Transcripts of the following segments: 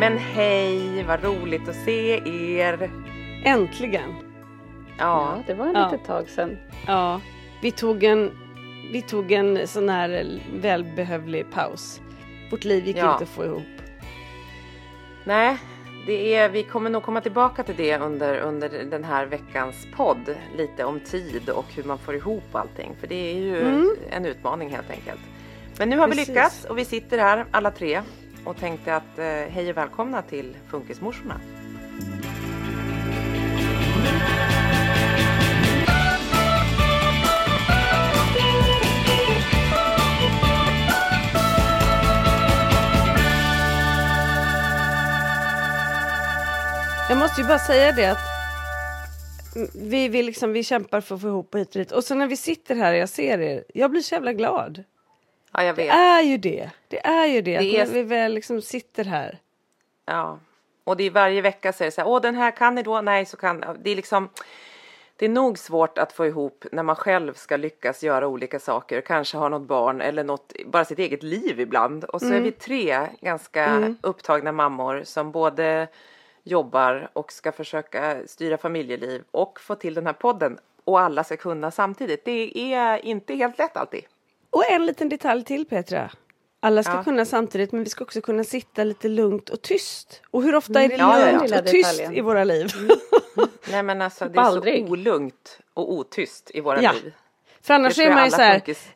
Men hej, vad roligt att se er. Äntligen! Ja, Ja, det var en Ja. litet tag sedan. Ja, vi tog en, vi tog en sån här välbehövlig paus. Vårt liv gick Ja. inte att få ihop. nej, det är, vi kommer nog komma tillbaka till det under, under den här veckans podd. Lite om tid och hur man får ihop allting. För det är ju Mm. en utmaning helt enkelt. Men nu har vi Precis. lyckats och vi sitter här alla tre och tänkte att eh, hej och välkomna till Funkismorsorna. Jag måste ju bara säga det att vi, vi, liksom, vi kämpar för att få ihop hit och dit. Och så när vi sitter här och jag ser er, jag blir så jävla glad. Ja, jag Det vet. är ju det. Det är ju det. Det att är- När vi väl liksom sitter här. Ja, och det är varje vecka så är det så här, åh den här kan ni då, nej så kan, det är liksom, det är nog svårt att få ihop när man själv ska lyckas göra olika saker, kanske ha något barn eller något, bara sitt eget liv ibland. Och så är vi tre ganska upptagna mammor som både jobbar och ska försöka styra familjeliv och få till den här podden och alla ska kunna samtidigt. Det är inte helt lätt alltid. Och en liten detalj till Petra. Alla ska Ja. kunna samtidigt men vi ska också kunna sitta lite lugnt och tyst. Och hur ofta är det Ja, ja, ja. lugnt Lilla och tyst detaljen. i våra liv? Nej men alltså det är Aldrig. så olugnt och otyst i våra Ja. liv. För annars är man ju så här, funkis-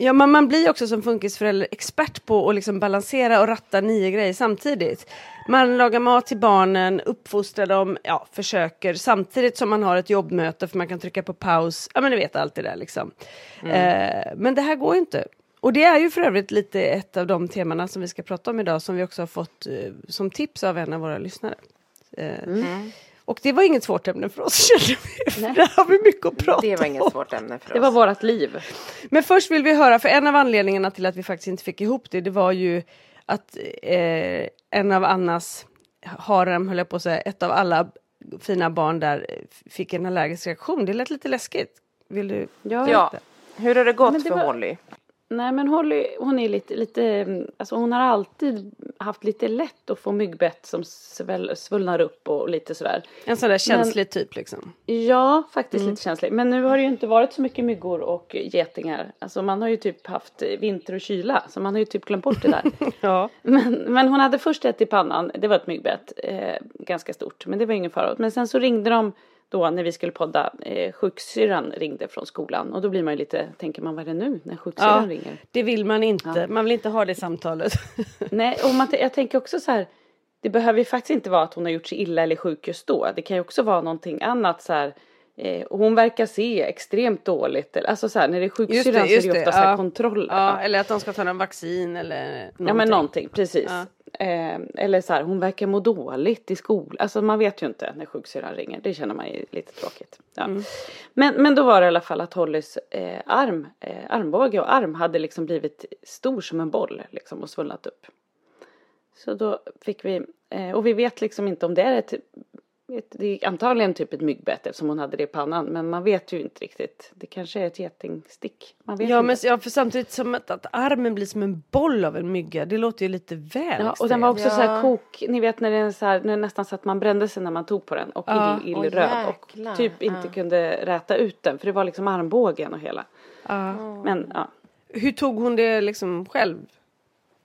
ja, man, man blir också som funkisförälder expert på att liksom balansera och ratta nio grejer samtidigt. Man lagar mat till barnen, uppfostrar dem, ja, försöker samtidigt som man har ett jobbmöte för man kan trycka på paus. Ja men ni vet allt det där liksom. Eh, men det här går ju inte. Och det är ju för övrigt lite ett av de temana som vi ska prata om idag som vi också har fått eh, som tips av en av våra lyssnare. Eh, Och det var inget svårt ämne för oss kände vi. Där har vi mycket att prata Det var om. inget svårt ämne för Det oss. var vårat liv. Men först vill vi höra, för en av anledningarna till att vi faktiskt inte fick ihop det, det var ju att eh, en av Annas harem, höll jag på att säga, ett av alla fina barn där eh, fick en allergisk reaktion. Det lät lite läskigt. Vill du? Ja. Ja, hur har det gått det för var- Holly? Nej men Holly, hon är lite, lite, alltså hon har alltid haft lite lätt att få myggbett som sväll, svullnar upp och lite sådär. En sån där känslig typ liksom. Ja, faktiskt lite känslig. Men nu har det ju inte varit så mycket myggor och getingar. Alltså man har ju typ haft vinter och kyla, så man har ju typ glömt bort det där. Ja. Men, men hon hade först ett i pannan, det var ett myggbett, eh, ganska stort, men det var ingen fara. Men sen så ringde de då när vi skulle podda, eh, sjuksyrran ringde från skolan och då blir man ju lite, tänker man vad är det nu när sjuksyrran ja, ringer? det vill man inte. Man vill inte ha det samtalet. Nej, och man, jag tänker också så här, det behöver ju faktiskt inte vara att hon har gjort sig illa eller sjuk just då. Det kan ju också vara någonting annat så här, Eh, och hon verkar se extremt dåligt. Alltså så här, när det är sjuksyrran så är det ofta ja. kontroller. Ja, eller att de ska ta en vaccin eller någonting. Ja men någonting, precis. Ja. Eh, eller så här, hon verkar må dåligt i skolan. Alltså man vet ju inte när sjuksyrran ringer. Det känner man ju lite tråkigt. Ja. Mm. Men, men då var det i alla fall att Hollys eh, arm, eh, armbåge och arm hade liksom blivit stor som en boll liksom och svullnat upp. Så då fick vi, eh, och vi vet liksom inte om det är ett, ett det är antagligen typ ett myggbett eftersom hon hade det i pannan. Men man vet ju inte riktigt. Det kanske är ett getingstick. Man vet Ja, inte. men ja, för samtidigt som att, att armen blir som en boll av en mygga, det låter ju lite väl Ja, och den var också så här Ja. kok, ni vet när är så här, när det nästan så att man brände sig när man tog på den och Ja. ill, Åh, illröd och jäklar. typ inte Ja. kunde räta ut den för det var liksom armbågen och hela. Ja. Men ja. Hur tog hon det liksom själv?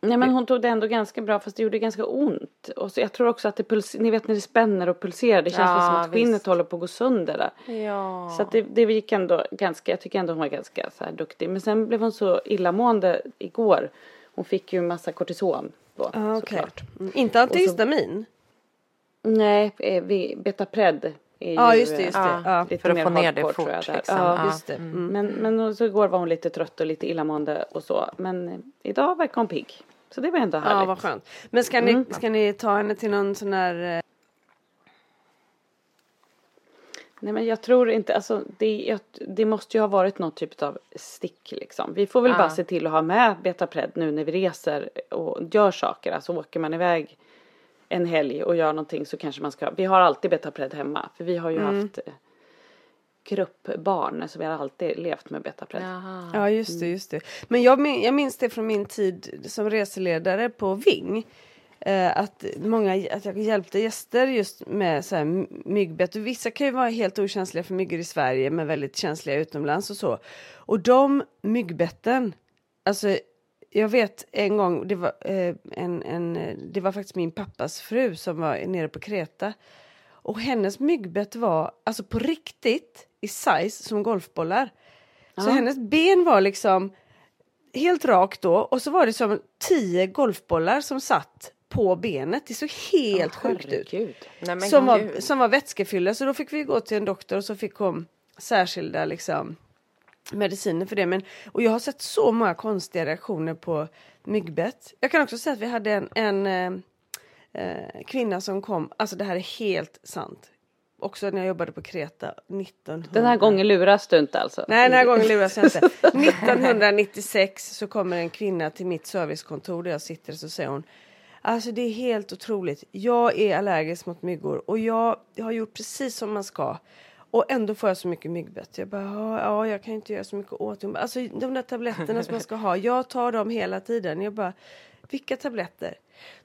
Nej men hon tog det ändå ganska bra fast det gjorde ganska ont. Och så jag tror också att det puls, ni vet när det spänner och pulserar det känns Ja, som att skinnet visst. håller på att gå sönder där. Ja. Så att det, det gick ändå ganska, jag tycker ändå hon var ganska så här duktig. Men sen blev hon så illamående igår. Hon fick ju en massa kortison då Ah, okej. såklart. Mm, Inte antihistamin? Nej, eh, vi, Betapred är ju Ja, just det, eh, just det. Ja, Ja. för att få ner det fort. tror jag, där. liksom. Ja. Just det. Mm. Men, men så igår var hon lite trött och lite illamående och så. Men eh, idag verkar hon pigg. Så det var ändå härligt. Ja, vad skönt. Men ska ni, ska ni ta henne till någon sån här... eh, Nej men jag tror inte, alltså det, jag, det måste ju ha varit någon typ av stick liksom. Vi får väl Ja. bara se till att ha med Betapred nu när vi reser och gör saker. Alltså åker man iväg en helg och gör någonting så kanske man ska, vi har alltid Betapred hemma. För vi har ju Mm. haft gruppbarn så vi har alltid levt med Betapred. Ja, just det, just det. Men jag, min, jag minns det från min tid som reseledare på Ving. Eh, att, många, att jag hjälpte gäster just med så här my- myggbett. Vissa kan ju vara helt okänsliga för myggor i Sverige men väldigt känsliga utomlands och så. Och de myggbetten, alltså jag vet en gång, det var, eh, en, en, det var faktiskt min pappas fru som var nere på Kreta. Och hennes myggbett var alltså på riktigt i size som golfbollar. Så hennes ben var liksom helt rakt då och så var det som tio golfbollar som satt på benet. Det såg helt sjukt ut. Nej, Som var, gud. som var vätskefyllda så då fick vi gå till en doktor och så fick hon särskilda liksom mediciner för det. Men, och jag har sett så många konstiga reaktioner på myggbett. Jag kan också säga att vi hade en, en eh, kvinna som kom, alltså det här är helt sant. Också när jag jobbade på Kreta 1900. Den här gången luras du inte alltså? Nej, den här gången luras jag inte. 1996 så kommer en kvinna till mitt servicekontor där jag sitter och så säger hon Alltså det är helt otroligt. Jag är allergisk mot myggor och jag, jag har gjort precis som man ska. Och ändå får jag så mycket myggbett. Jag bara, ja, ja jag kan inte göra så mycket åt det. Alltså de där tabletterna som man ska ha, jag tar dem hela tiden. Jag bara, vilka tabletter?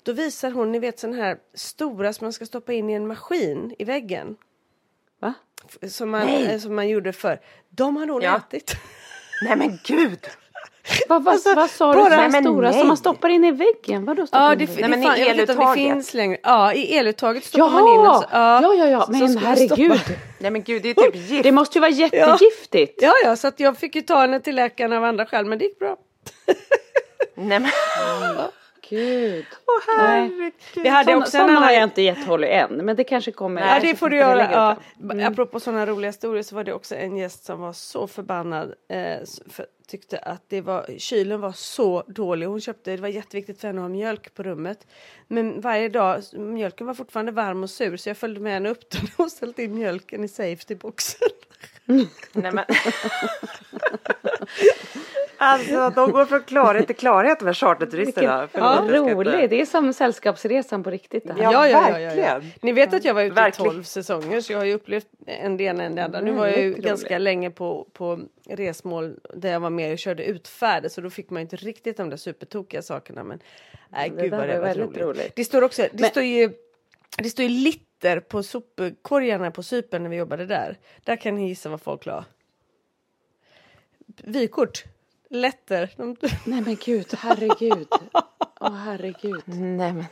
Då visar hon, ni vet sån här stora som man ska stoppa in i en maskin i väggen. Va? Som man, eh, som man gjorde för. De har hon Ja. ätit. Nej men gud! Vad, vad, Alltså, vad sa du? bara- Så här Nej, men stora som nej. man stoppar in i väggen? Vadå stoppar Ja, in det, i det, väggen? Nej, men i om det eluttaget. finns längre. Ja, i eluttaget stoppar man in. Jaha! och så- Ja, ja, ja. Så Men herregud. Nej men gud, det är typ gift. Det måste ju vara jättegiftigt. Ja, ja, så att jag fick ju ta henne till läkaren av andra skäl, men det gick bra. Nej men Gud. Åh, Nej. herregud. Vi hade Såna, också såna har annan... jag inte gett Holly än. Men det kanske kommer. Ja, det får du göra. Ja. Mm. Apropå sådana roliga historier så var det också en gäst som var så förbannad. Eh, för, tyckte att det var, kylen var så dålig. Hon köpte, det var jätteviktigt för henne att ha mjölk på rummet. Men varje dag, mjölken var fortfarande varm och sur så jag följde med henne upp den och ställde in mjölken i safetyboxen. Nej, men... alltså de går från klarhet till klarhet med charterturisterna. Vilken Förlåt, jag ska rolig. inte- Det är som Sällskapsresan på riktigt. Det här. Ja, verkligen. Ni vet att jag var ute Verkligen. i 12 säsonger så jag har ju upplevt en det ena än det andra. Nu var jag ju Väldigt ganska roligt. länge på, på resmål där jag var med och körde utfärder så då fick man ju inte riktigt de där supertokiga sakerna. Men nej, Det gud vad det var var väldigt roligt. roligt. Det står också, det Men- står ju det står ju litter på sopkorgarna på Cypern när vi jobbade där. Där kan ni gissa vad folk la. Vykort. Letter. De, Nej men gud, herregud. Åh herregud. Nej men.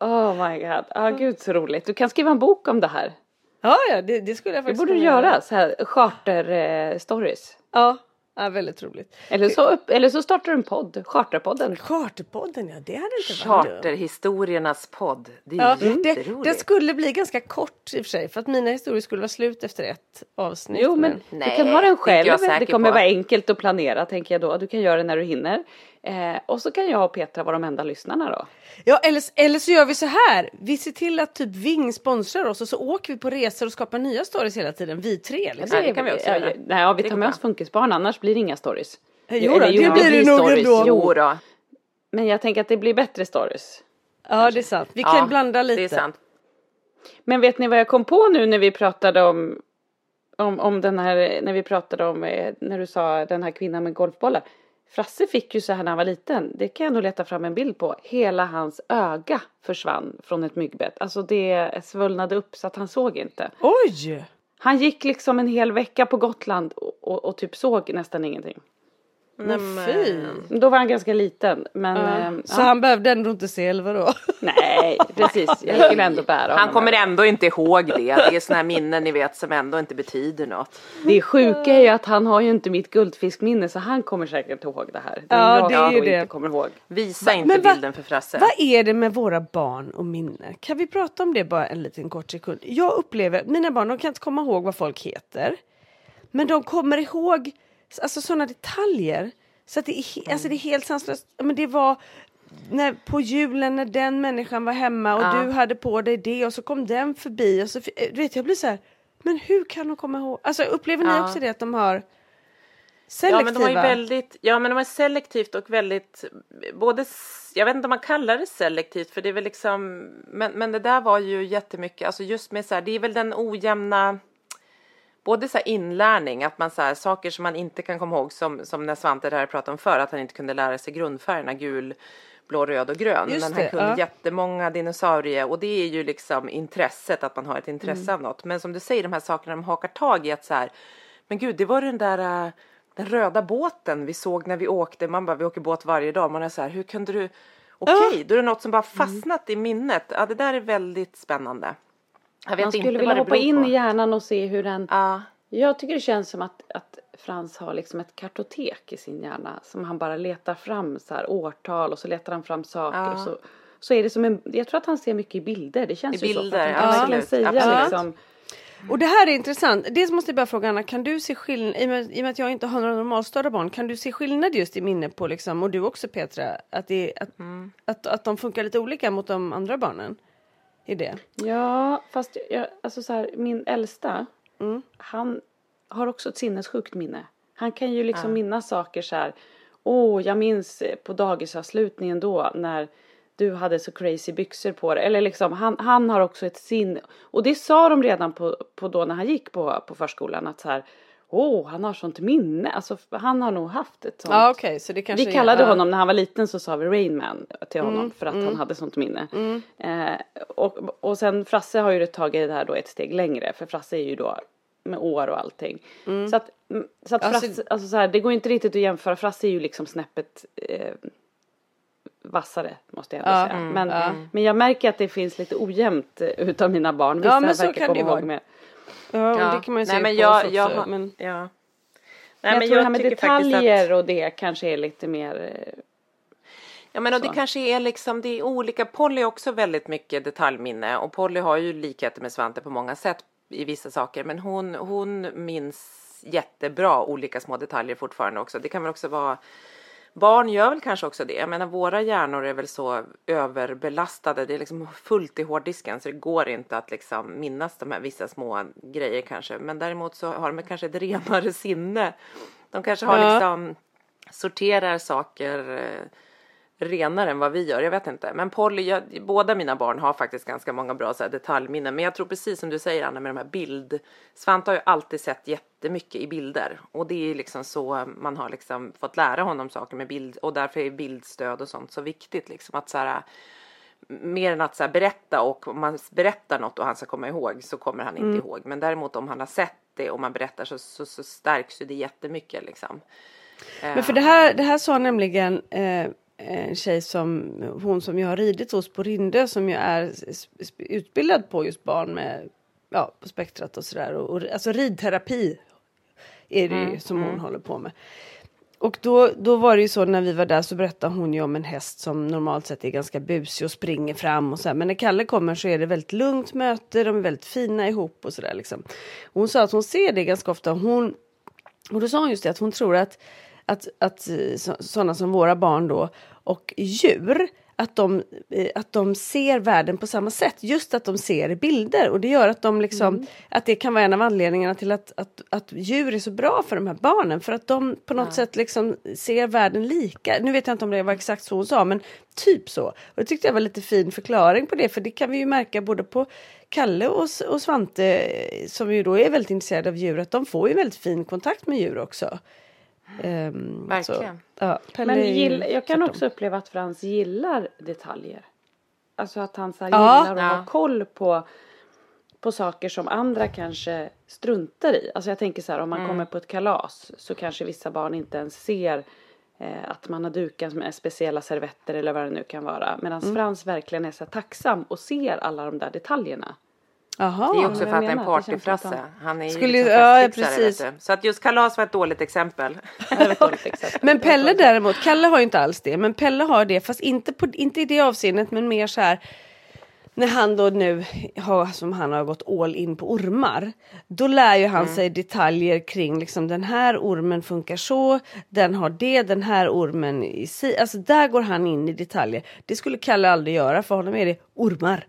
Oh my god. Ah, gud så roligt. Du kan skriva en bok om det här. ja, ja, det, det skulle jag Det faktiskt borde du kunna göra. Så här charter eh, stories. Ja, Ja, väldigt roligt. Eller så, upp, eller så startar du en podd, Charterpodden. Charterpodden, ja det hade inte varit. Charterhistoriernas podd. Det är Ja, det, jätteroligt. det skulle bli ganska kort i och för sig för att mina historier skulle vara slut efter ett avsnitt. Jo men Nej, du kan ha den det själv, det kommer på. vara enkelt att planera tänker jag då. Du kan göra det när du hinner. Eh, och så kan jag och Petra vara de enda lyssnarna då. Ja, eller, eller så gör vi så här. Vi ser till att typ Ving sponsrar oss och så åker vi på resor och skapar nya stories hela tiden. Vi tre liksom. det kan vi också ja, göra. Nej, ja, vi Det tar med oss Funkisbarn annars blir det inga stories. Jo då, Eller, det blir det nog stories. ändå. Jo, Jo då. men jag tänker att det blir bättre stories. Ja, det är sant. Vi kan Ja, blanda lite. Det är sant. Men vet ni vad jag kom på nu när vi pratade om, om, om den här, när vi pratade om, eh, när du sa den här kvinnan med golfbollar. Frasse fick ju så här när han var liten, det kan jag nog leta fram en bild på. Hela hans öga försvann från ett myggbett. Alltså det svullnade upp så att han såg inte. Oj! Han gick liksom en hel vecka på Gotland och, och, och typ såg nästan ingenting. Men fy! Då var han ganska liten men ehm, Så ja. han behövde ändå inte se eller vadå? nej precis jag skulle ändå bära Han honom. kommer ändå inte ihåg det. Det är såna här minnen ni vet som ändå inte betyder något. Det sjuka är ju att han har ju inte mitt guldfiskminne så han kommer säkert ihåg det här. Det Ja, jag det är ju då det. inte kommer ihåg. Visa inte va- bilden för Frasse. Vad är det med våra barn och minne? Kan vi prata om det bara en liten kort sekund? Jag upplever, mina barn de kan inte komma ihåg vad folk heter. Men de kommer ihåg alltså, sådana detaljer. Så att det är, he- alltså, det är helt sanslöst. Ja, Men det var när, på julen när den människan var hemma och Ja. du hade på dig det och så kom den förbi. Och så, eh, du vet, jag blir så här, men hur kan de komma ihåg? Alltså, upplever ni Ja. också det att de har Ja selektiva? men de har ju väldigt, ja men de är selektivt och väldigt, både, jag vet inte om man kallar det selektivt för det är väl liksom, men, men det där var ju jättemycket, alltså just med så här, det är väl den ojämna, både så inlärning, att man så här, saker som man inte kan komma ihåg som, som när Svante där pratade om förr, att han inte kunde lära sig grundfärgerna gul, blå, röd och grön. Just men han det, kunde ja. jättemånga dinosaurier och det är ju liksom intresset, att man har ett intresse Mm. av något. Men som du säger, de här sakerna de hakar tag i att så här, men gud, det var den där äh, den röda båten vi såg när vi åkte. Man bara, vi åker båt varje dag. Man är så här, hur kunde du? Okej, då är det något som bara fastnat i minnet. Ja, det där är väldigt spännande. Jag vet Man skulle inte vilja hoppa in på. i hjärnan och se hur den Ja, Jag tycker det känns som att, att Frans har liksom ett kartotek i sin hjärna som han bara letar fram så här årtal och så letar han fram saker Ja. och så, så är det som en, jag tror att han ser mycket i bilder, det känns I ju så. bilder, för att han kan verkligen absolut, säga absolut. liksom, Och det här är intressant. Dels måste jag bara fråga Anna, kan du se skillnad, i och med, i och med att jag inte har några normalstörda barn, kan du se skillnad just i minne på liksom, och du också Petra, att, det, att, Mm. att, att de funkar lite olika mot de andra barnen? I det? Ja, fast jag, alltså så här, min äldsta, Mm. han har också ett sinnessjukt minne. Han kan ju liksom minnas saker så här. Åh, jag minns på dagisavslutningen då när du hade så crazy byxor på dig. Eller liksom, han, han har också ett sinne. Och det sa de redan på, på då när han gick på, på förskolan att så här. Åh, han har sånt minne. Alltså han har nog haft ett sånt. Ja okej, så det kanske Vi är- kallade ja. honom, när han var liten så sa vi Rain Man till honom Mm, för att han hade sånt minne. Eh, och, och sen Frasse har ju tagit det här då ett steg längre för Frasse är ju då med år och allting. Så att, mm, så att Alltså- Frasse, alltså så här, det går inte riktigt att jämföra, Frasse är ju liksom snäppet eh, vassare måste jag ändå Ja, säga. mm, Men, ja. men jag märker att det finns lite ojämnt eh, utav mina barn. Vissa Ja, men så verkar kan komma det ihåg vara. mer. Ja, ja. det kan man ju se Nej, men på jag, oss också. jag, men... ja. Nej, jag men tror det här med detaljer att- och det kanske är lite mer eh, Ja men och det kanske är liksom, det är olika. Polly har också väldigt mycket detaljminne och Polly har ju likheter med Svante på många sätt i vissa saker. Men hon, hon minns jättebra olika små detaljer fortfarande också. Det kan väl också vara Barn gör väl kanske också det. Jag menar våra hjärnor är väl så överbelastade. Det är liksom fullt i hårddisken så det går inte att liksom minnas de här vissa små grejer kanske. Men däremot så har de kanske ett renare sinne. De kanske har Ja. liksom sorterar saker eh, renare än vad vi gör. Jag vet inte. Men Polly, jag, båda mina barn har faktiskt ganska många bra så här, detaljminnen. Men jag tror precis som du säger Anna med de här bild. Svante har ju alltid sett jättemycket i bilder och det är liksom så man har liksom fått lära honom saker med bild och därför är bildstöd och sånt så viktigt liksom att så här mer än att så här, berätta och om man berättar något och han ska komma ihåg så kommer han inte ihåg. Men däremot om han har sett det och man berättar så, så, så stärks ju det jättemycket liksom. Men för det här, det här sa nämligen eh, en tjej som hon som jag har ridit hos på Rindö som ju är utbildad på just barn med ja, på spektrat och sådär och, och alltså ridterapi är det ju som hon håller på med. Och då, då var det ju så när vi var där så berättade hon ju om en häst som normalt sett är ganska busig och springer fram och så här. Men när Kalle kommer så är det väldigt lugnt möte, de är väldigt fina ihop och sådär liksom. Och Hon sa att hon ser det ganska ofta. Hon, och då sa hon just det att hon tror att, att, att eh, så, sådana som våra barn då och djur att de, eh, att de ser världen på samma sätt. Just att de ser bilder och det gör att de liksom, att det kan vara en av anledningarna till att, att, att djur är så bra för de här barnen. För att de på något sätt liksom ser världen lika. Nu vet jag inte om det var exakt så hon sa men typ så. Och det tyckte jag var lite fin förklaring på det för det kan vi ju märka både på Kalle och, och Svante eh, som ju då är väldigt intresserade av djur att de får ju väldigt fin kontakt med djur också. Ehm, Verkligen. Så, ja, Pelle Men gill, jag kan också uppleva att Frans gillar detaljer. Alltså att han så här Ja. gillar att Ja. ha koll på, på saker som andra kanske struntar i. Alltså jag tänker så här om man kommer på ett kalas så kanske vissa barn inte ens ser eh, att man har dukat med speciella servetter eller vad det nu kan vara. Medan Frans verkligen är så här tacksam och ser alla de där detaljerna. Jaha. Det är också för att en partyfrasse. Han är ju Skulle- liksom ja, precis. Så att just kalas var ett dåligt exempel. Ett dåligt exempel. Men Pelle däremot, Kalle har ju inte alls det, men Pelle har det fast inte, på, inte i det avseendet men mer så här när han då nu har, som han har gått all in på ormar. Då lär ju han Mm. sig detaljer kring liksom den här ormen funkar så, den har det, den här ormen i si. Alltså där går han in i detaljer. Det skulle Kalle aldrig göra, för honom är det ormar.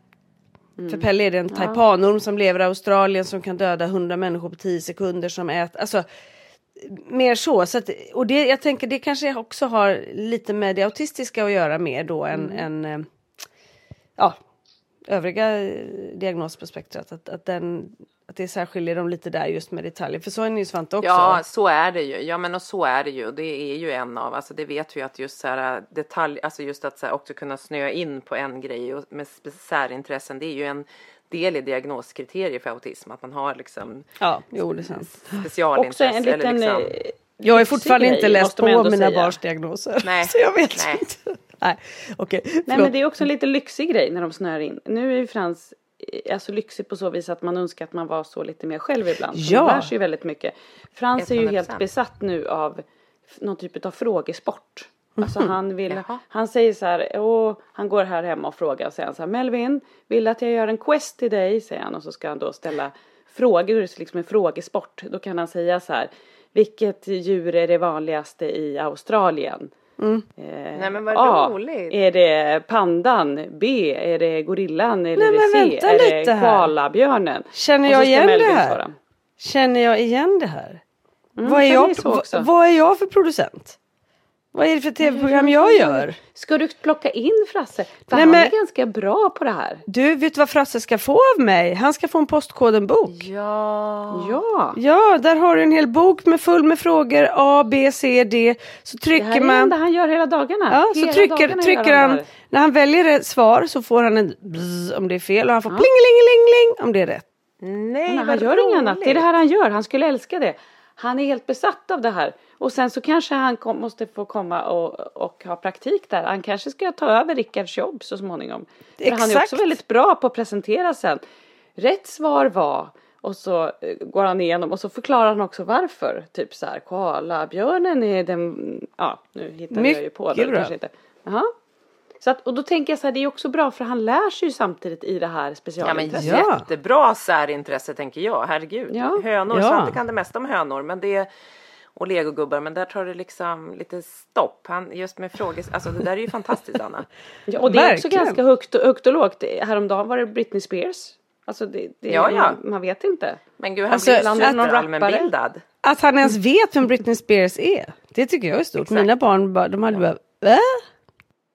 Mm. För Pelle är det en taipanorm som lever i Australien som kan döda 100 människor på 10 sekunder som äter, alltså mer så. så att, och det, jag tänker det kanske också har lite med det autistiska att göra mer då än, än eh, ja, övriga eh, diagnoser på spektrat. Att, att, den, att det särskiljer dem lite där just med detaljer. För så är det ju Svante också. Ja, så är det ju. Ja, men och så är det ju. Det är ju en av, alltså det vet vi att just så här detalj, alltså just att så här också kunna snöa in på en grej och med särintressen, det är ju en del i diagnoskriterier för autism, att man har liksom ja jo, det. Också specialintresse. en liten eller liksom, eh, Jag har fortfarande grej, inte läst på mina säga. barns diagnoser. Nej, Så jag vet nej. inte. Nej, okej. Nej men det är också en lite lyxig grej när de snör in. Nu är ju Frans alltså lyxig på så vis att man önskar att man var så lite mer själv ibland. Ja. Man lär sig ju väldigt mycket. Frans är ju 100%. helt besatt nu av någon typ av frågesport. Alltså han vill, Jaha. han säger så här, Åh, han går här hemma och frågar och säger så här, Melvin, vill att jag gör en quest till dig? Säger han och så ska han då ställa frågor, det är liksom en frågesport. Då kan han säga så här, vilket djur är det vanligaste i Australien? Eh, Nej, men vad A. roligt. Är det pandan? B. Är det gorillan? Eller Nej, men C. vänta är det lite här. koalabjörnen? Känner jag igen det Melvin här? svara. Känner jag igen det här? Mm, vad, är jag, vad, vad är jag för producent? Vad är det för tv-program jag gör? Ska du plocka in Frasse? För Nej, han men- är ganska bra på det här. Du, vet du vad Frasse ska få av mig? Han ska få en postkodenbok. Ja. Ja. Ja, där har du en hel bok med full med frågor A, B, C, D. Så Det trycker här är det man. enda han gör hela dagarna. Ja, så hela trycker, dagarna trycker gör han, det här. när han väljer ett svar så får han en bzz om det är fel och han får plingelingeling om det är rätt. Nej, Men han gör inget annat. Det är det här han gör. Han skulle älska det. Han är helt besatt av det här. Och sen så kanske han kom, måste få komma och, och ha praktik där. Han kanske ska ta över Rickards jobb så småningom. För han är Exakt. också väldigt bra på att presentera sen. Rätt svar var och så eh, går han igenom och så förklarar han också varför. Typ så här, koalabjörnen är den, ja nu hittar jag ju på det. Mycket bra. Kanske inte. Jaha. Så att, och då tänker jag så här, det är också bra för han lär sig ju samtidigt i det här Ja, men specialintresset. Ja. jättebra särintresse tänker jag, herregud. Ja. Hönor, Ja. Svante kan det mesta om hönor, men det och legogubbar, men där tar det liksom lite stopp. Han, just med frågor, alltså det där är ju fantastiskt Anna. Ja, och det är också ganska högt, högt och lågt. Häromdagen var det Britney Spears. Alltså det, det, Ja, ja. Man, man vet inte. Men gud, han Alltså, blir ju någon allmänbildad. Att han ens vet vem Britney Spears är. Det tycker jag är stort. Exakt. Mina barn bara, de hade bara, va?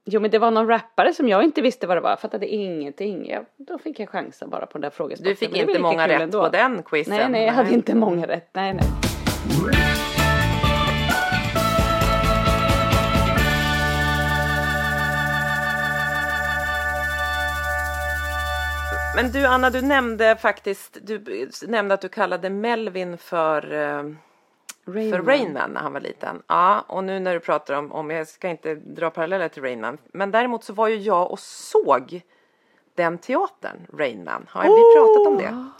Jo men det var någon rappare som jag inte visste vad det var. Jag fattade ingenting. Jag, då fick jag chansen bara på den där frågesporten. Du fick inte många rätt ändå. på den quizen. Nej nej jag hade inte många rätt. Nej nej. Men du Anna, du nämnde faktiskt, du nämnde att du kallade Melvin för, eh, för Rainman när han var liten. Ja, och nu när du pratar om, om, jag ska inte dra paralleller till Rainman, men däremot så var ju jag och såg den teatern, Rainman. Har vi pratat om det?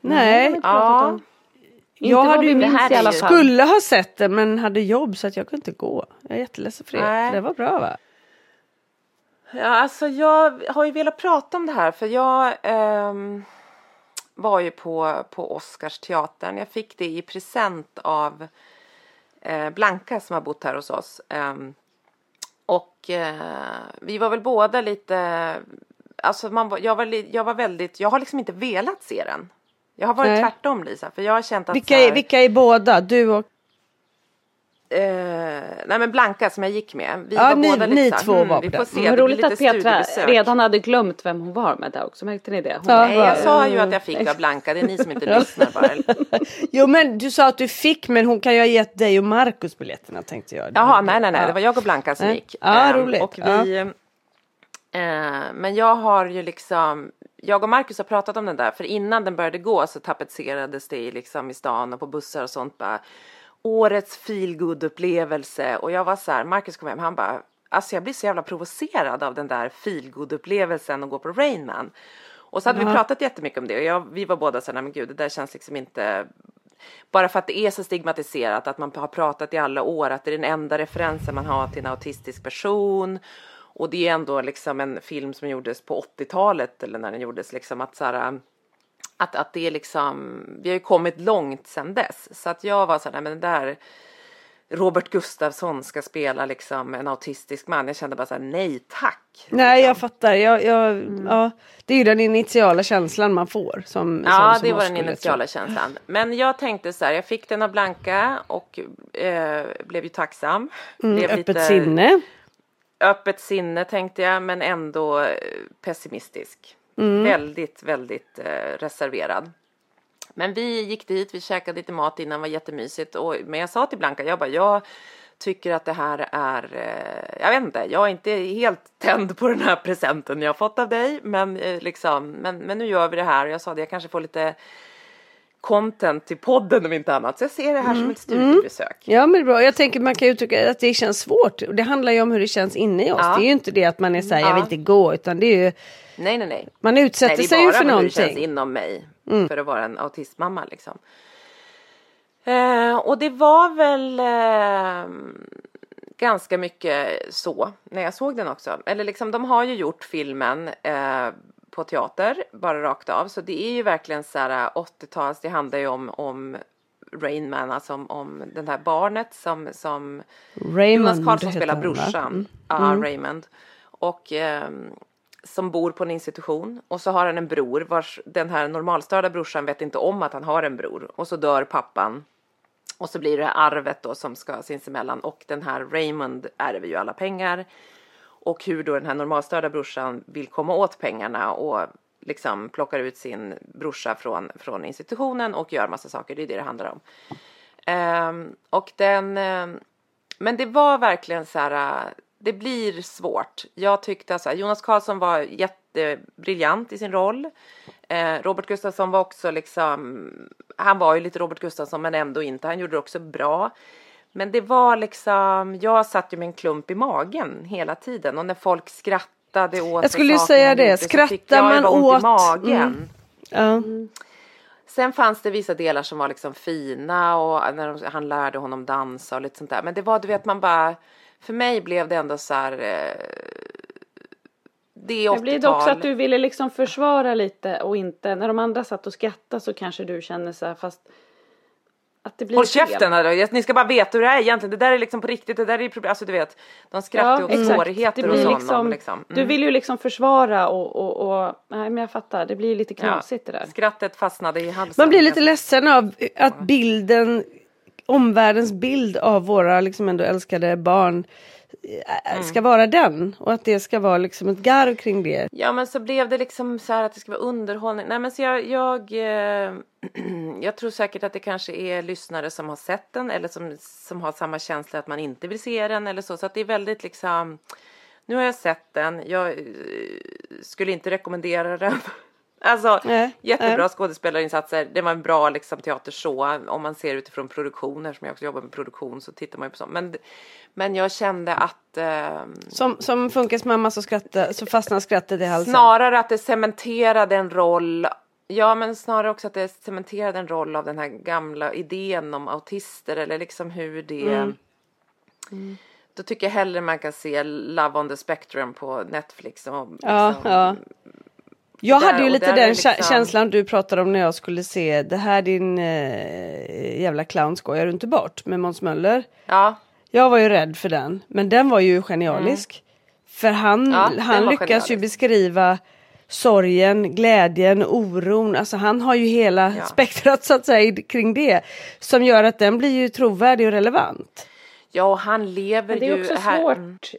Nej. Ja, Inte jag hade minns här i alla fall. skulle ha sett det men hade jobb så att jag kunde inte gå. Jag är jätteledsen för det. Nej. Det var bra va? Ja, alltså jag har ju velat prata om det här för jag ehm, var ju på, på Oscarsteatern. Jag fick det i present av eh, Blanka som har bott här hos oss. Ehm, och eh, vi var väl båda lite, alltså man, jag, var, jag var väldigt, jag har liksom inte velat se den. Jag har varit Nej. tvärtom Lisa, för jag har känt att Vilka, så här, är, vilka är båda? Du och... Nej men Blanka som jag gick med. Vi Ja, var ni- båda ni här, två var vi på får den. se, Vad det roligt lite att Petra redan hade glömt vem hon var med det också. Märkte ni det? Hon Ja. Nej, jag sa ju att jag fick av Blanka, det är ni som inte lyssnar bara. Jo men du sa att du fick men hon kan ju ha gett dig och Markus biljetterna tänkte jag. Jaha, nej, nej, nej, Ja. det var jag och Blanka som gick. Ja, Ehm, roligt. Och vi, eh, men jag har ju liksom, jag och Markus har pratat om den där, för innan den började gå så tapetserades det i liksom i stan och på bussar och sånt bara. Årets feelgood upplevelse och jag var så här, Markus kom hem, han bara, alltså jag blir så jävla provocerad av den där feelgood upplevelsen och gå på Rain Man. Och så hade vi pratat jättemycket om det och jag, vi var båda så här, men gud det där känns liksom inte bara för att det är så stigmatiserat att man har pratat i alla år att det är den enda referensen man har till en autistisk person. Och det är ändå liksom en film som gjordes på 80-talet eller när den gjordes liksom att så här, att, att det är liksom, vi har ju kommit långt sedan dess. Så att jag var så här, nej men där Robert Gustafsson ska spela liksom en autistisk man. Jag kände bara så här, nej tack. Nej jag fattar. Jag, jag, Mm. ja, det är ju den initiala känslan man får. Som, Ja, som, som det var den skulle initiala känslan. Men jag tänkte så här, jag fick den av Blanka och eh, blev ju tacksam. tro. Mm, blev öppet sinne. öppet sinne tänkte jag, men ändå eh, pessimistisk. Mm. Väldigt, väldigt eh, reserverad. Men vi gick dit, vi käkade lite mat innan, var jättemysigt. Och, men jag sa till Blanka, jag bara, jag tycker att det här är, eh, jag vet inte, jag är inte helt tänd på den här presenten jag fått av dig. Men, eh, liksom, men, men nu gör vi det här. Och jag sa det, jag kanske får lite content till podden om inte annat. Så jag ser det här Mm. som ett studiebesök. Ja men det är bra. Jag tänker man kan uttrycka att det känns svårt. Det handlar ju om hur det känns inne i oss. Ja. Det är ju inte det att man är såhär, jag Ja. vill inte gå. Utan det är ju, Nej, nej, nej. man Nej, utsätter det är sig ju bara för hur det känns någonting. inom mig för att vara en autistmamma liksom. Eh, och det var väl eh, ganska mycket så när jag såg den också. Eller liksom de har ju gjort filmen eh, på teater bara rakt av så det är ju verkligen så här 80-tals. Det handlar ju om om Rain Man, alltså om, om det här barnet som som Raymond Jonas Karlsson spelar brorsan, Mm. ja, Raymond. Och ehm, som bor på en institution och så har han en bror vars den här normalstörda brorsan vet inte om att han har en bror och så dör pappan. Och så blir det arvet då som ska sinsemellan och den här Raymond ärver ju alla pengar. Och hur då den här normalstörda brorsan vill komma åt pengarna och liksom plockar ut sin brorsa från, från institutionen och gör massa saker. Det är det det handlar om. Um, och den, Um, men det var verkligen så här, Uh, det blir svårt. Jag tyckte så Jonas Karlsson var jättebriljant i sin roll. Eh, Robert Gustafsson var också liksom, han var ju lite Robert Gustafsson men ändå inte, han gjorde det också bra. Men det var liksom, jag satt ju med en klump i magen hela tiden och när folk skrattade åt Jag skulle ju säga det, skrattar man åt- i magen. Ja. Sen fanns det vissa delar som var liksom fina och när de, han lärde honom dansa och lite sånt där. Men det var, du vet, man bara, för mig blev det ändå så här, eh, det är Det blir det också 80-tal. att du ville liksom försvara lite och inte, när de andra satt och skrattade så kanske du känner så här fast att det blir Håll fel. käften ni ska bara veta hur det är egentligen. Det där är liksom på riktigt, det där är problem. Alltså du vet, de skrattar ju åt exakt. svårigheter blir honom. liksom, Liksom. Du vill ju liksom försvara och, och, och, nej men jag fattar, det blir lite knasigt det där. Skrattet fastnade i halsen. Man blir lite ledsen av att bilden, omvärldens bild av våra liksom ändå älskade barn Mm. ska vara den. Och att det ska vara liksom ett garv kring det. Ja men så blev det liksom så här att det ska vara underhållning. Nej men så jag, jag, eh, jag tror säkert att det kanske är lyssnare som har sett den eller som, som har samma känsla att man inte vill se den eller så. Så att det är väldigt liksom, nu har jag sett den, jag eh, skulle inte rekommendera den. Alltså Nej, jättebra nej. skådespelarinsatser, det var en bra liksom, så. Om man ser utifrån produktioner, som jag också jobbar med produktion, så tittar man ju på sånt. Men, men jag kände att ehm, Som, som Funkes mamma så, skratta, så fastnar skrattet i halsen. Snarare att det cementerade en roll Ja, men snarare också att det cementerade en roll av den här gamla idén om autister eller liksom hur det... Mm. Då tycker jag hellre man kan se Love on the Spectrum på Netflix. Och Ja, liksom, ja. Jag Där- hade ju lite den liksom- kä- känslan du pratade om när jag skulle se Det här din eh, jävla clown skojar du inte bort med Måns Möller. Ja, Jag var ju rädd för den, men den var ju genialisk. För han, Mm. Ja, han lyckas ju genialisk. beskriva sorgen, glädjen, oron. Alltså han har ju hela Ja. spektrat så att säga kring det. Som gör att den blir ju trovärdig och relevant. ja och han lever Men det är ju också här. svårt.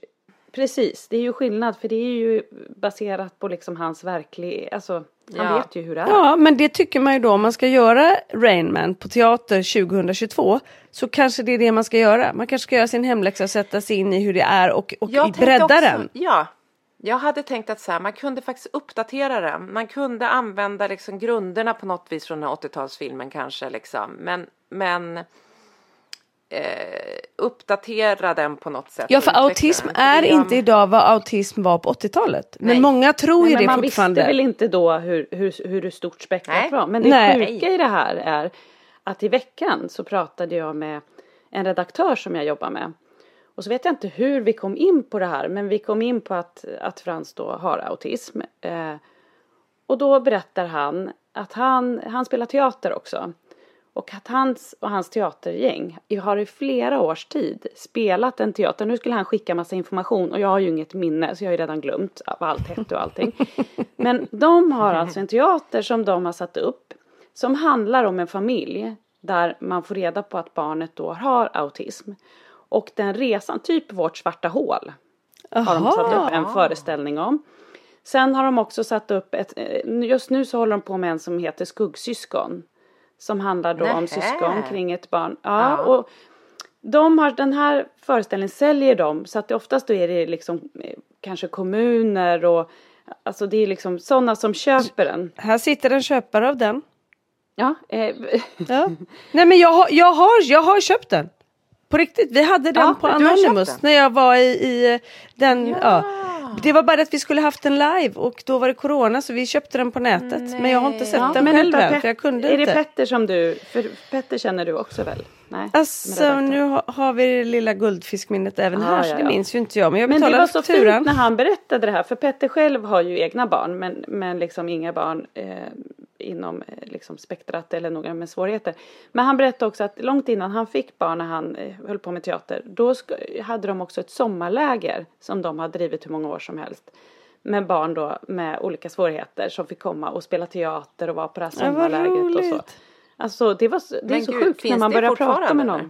Precis, det är ju skillnad för det är ju baserat på liksom hans verklig, alltså han Ja. vet ju hur det är. Ja, men det tycker man ju då om man ska göra Rain Man på teater 2022 så kanske det är det man ska göra. Man kanske ska göra sin hemläxa och sätta sig in i hur det är och, och Jag bredda också- den. Ja, jag hade tänkt att så här, man kunde faktiskt uppdatera den. Man kunde använda liksom grunderna på något vis från den här 80-talsfilmen kanske liksom. Men, men eh, uppdatera den på något sätt. Ja, för autism är inte idag vad autism var på 80-talet. Men Nej. många tror Nej, ju men det man fortfarande. visste väl inte då hur, hur, hur stort spektrat Nej. var. Men det Nej. sjuka i det här är att i veckan så pratade jag med en redaktör som jag jobbar med. Och så vet jag inte hur vi kom in på det här men vi kom in på att, att Frans då har autism. Eh, och då berättar han att han, han spelar teater också. Och att hans och hans teatergäng har i flera års tid spelat en teater. Nu skulle han skicka massa information och jag har ju inget minne så jag har ju redan glömt vad allt hette och allting. Men de har alltså en teater som de har satt upp som handlar om en familj där man får reda på att barnet då har autism. Och den resan, typ vårt svarta hål, har de satt upp en föreställning om. Sen har de också satt upp ett, eh, just nu så håller de på med en som heter Skuggsyskon. Som handlar då om Nähä. syskon kring ett barn. Ja, Ja. och de har, den här föreställningen säljer de så att det oftast då är det liksom eh, kanske kommuner och alltså det är liksom sådana som köper den. Här sitter en köpare av den. Ja, eh, Ja. Nej men jag har, jag, har, jag har köpt den. På riktigt, vi hade den Ja, på Anonymous när jag var i, i den. Ja. Det var bara att vi skulle haft den live och då var det corona så vi köpte den på nätet. Men jag har inte sett ja, den själv än för jag kunde Är det inte. Petter som du, för Petter känner du också väl? Nej, Alltså nu har, har vi det lilla guldfiskminnet även Ah, här så ja, det ja. minns ju inte jag men jag Men det var så fakturan. fint när han berättade det här för Petter själv har ju egna barn men, men liksom inga barn eh, inom eh, liksom spektrat eller några med svårigheter. Men han berättade också att långt innan han fick barn när han eh, höll på med teater då hade de också ett sommarläger som de har drivit hur många år som helst. Med barn då med olika svårigheter som fick komma och spela teater och vara på det här Ja, sommarlägret och så. Alltså det, var, det är så gud, sjukt när man börjar prata med någon. eller?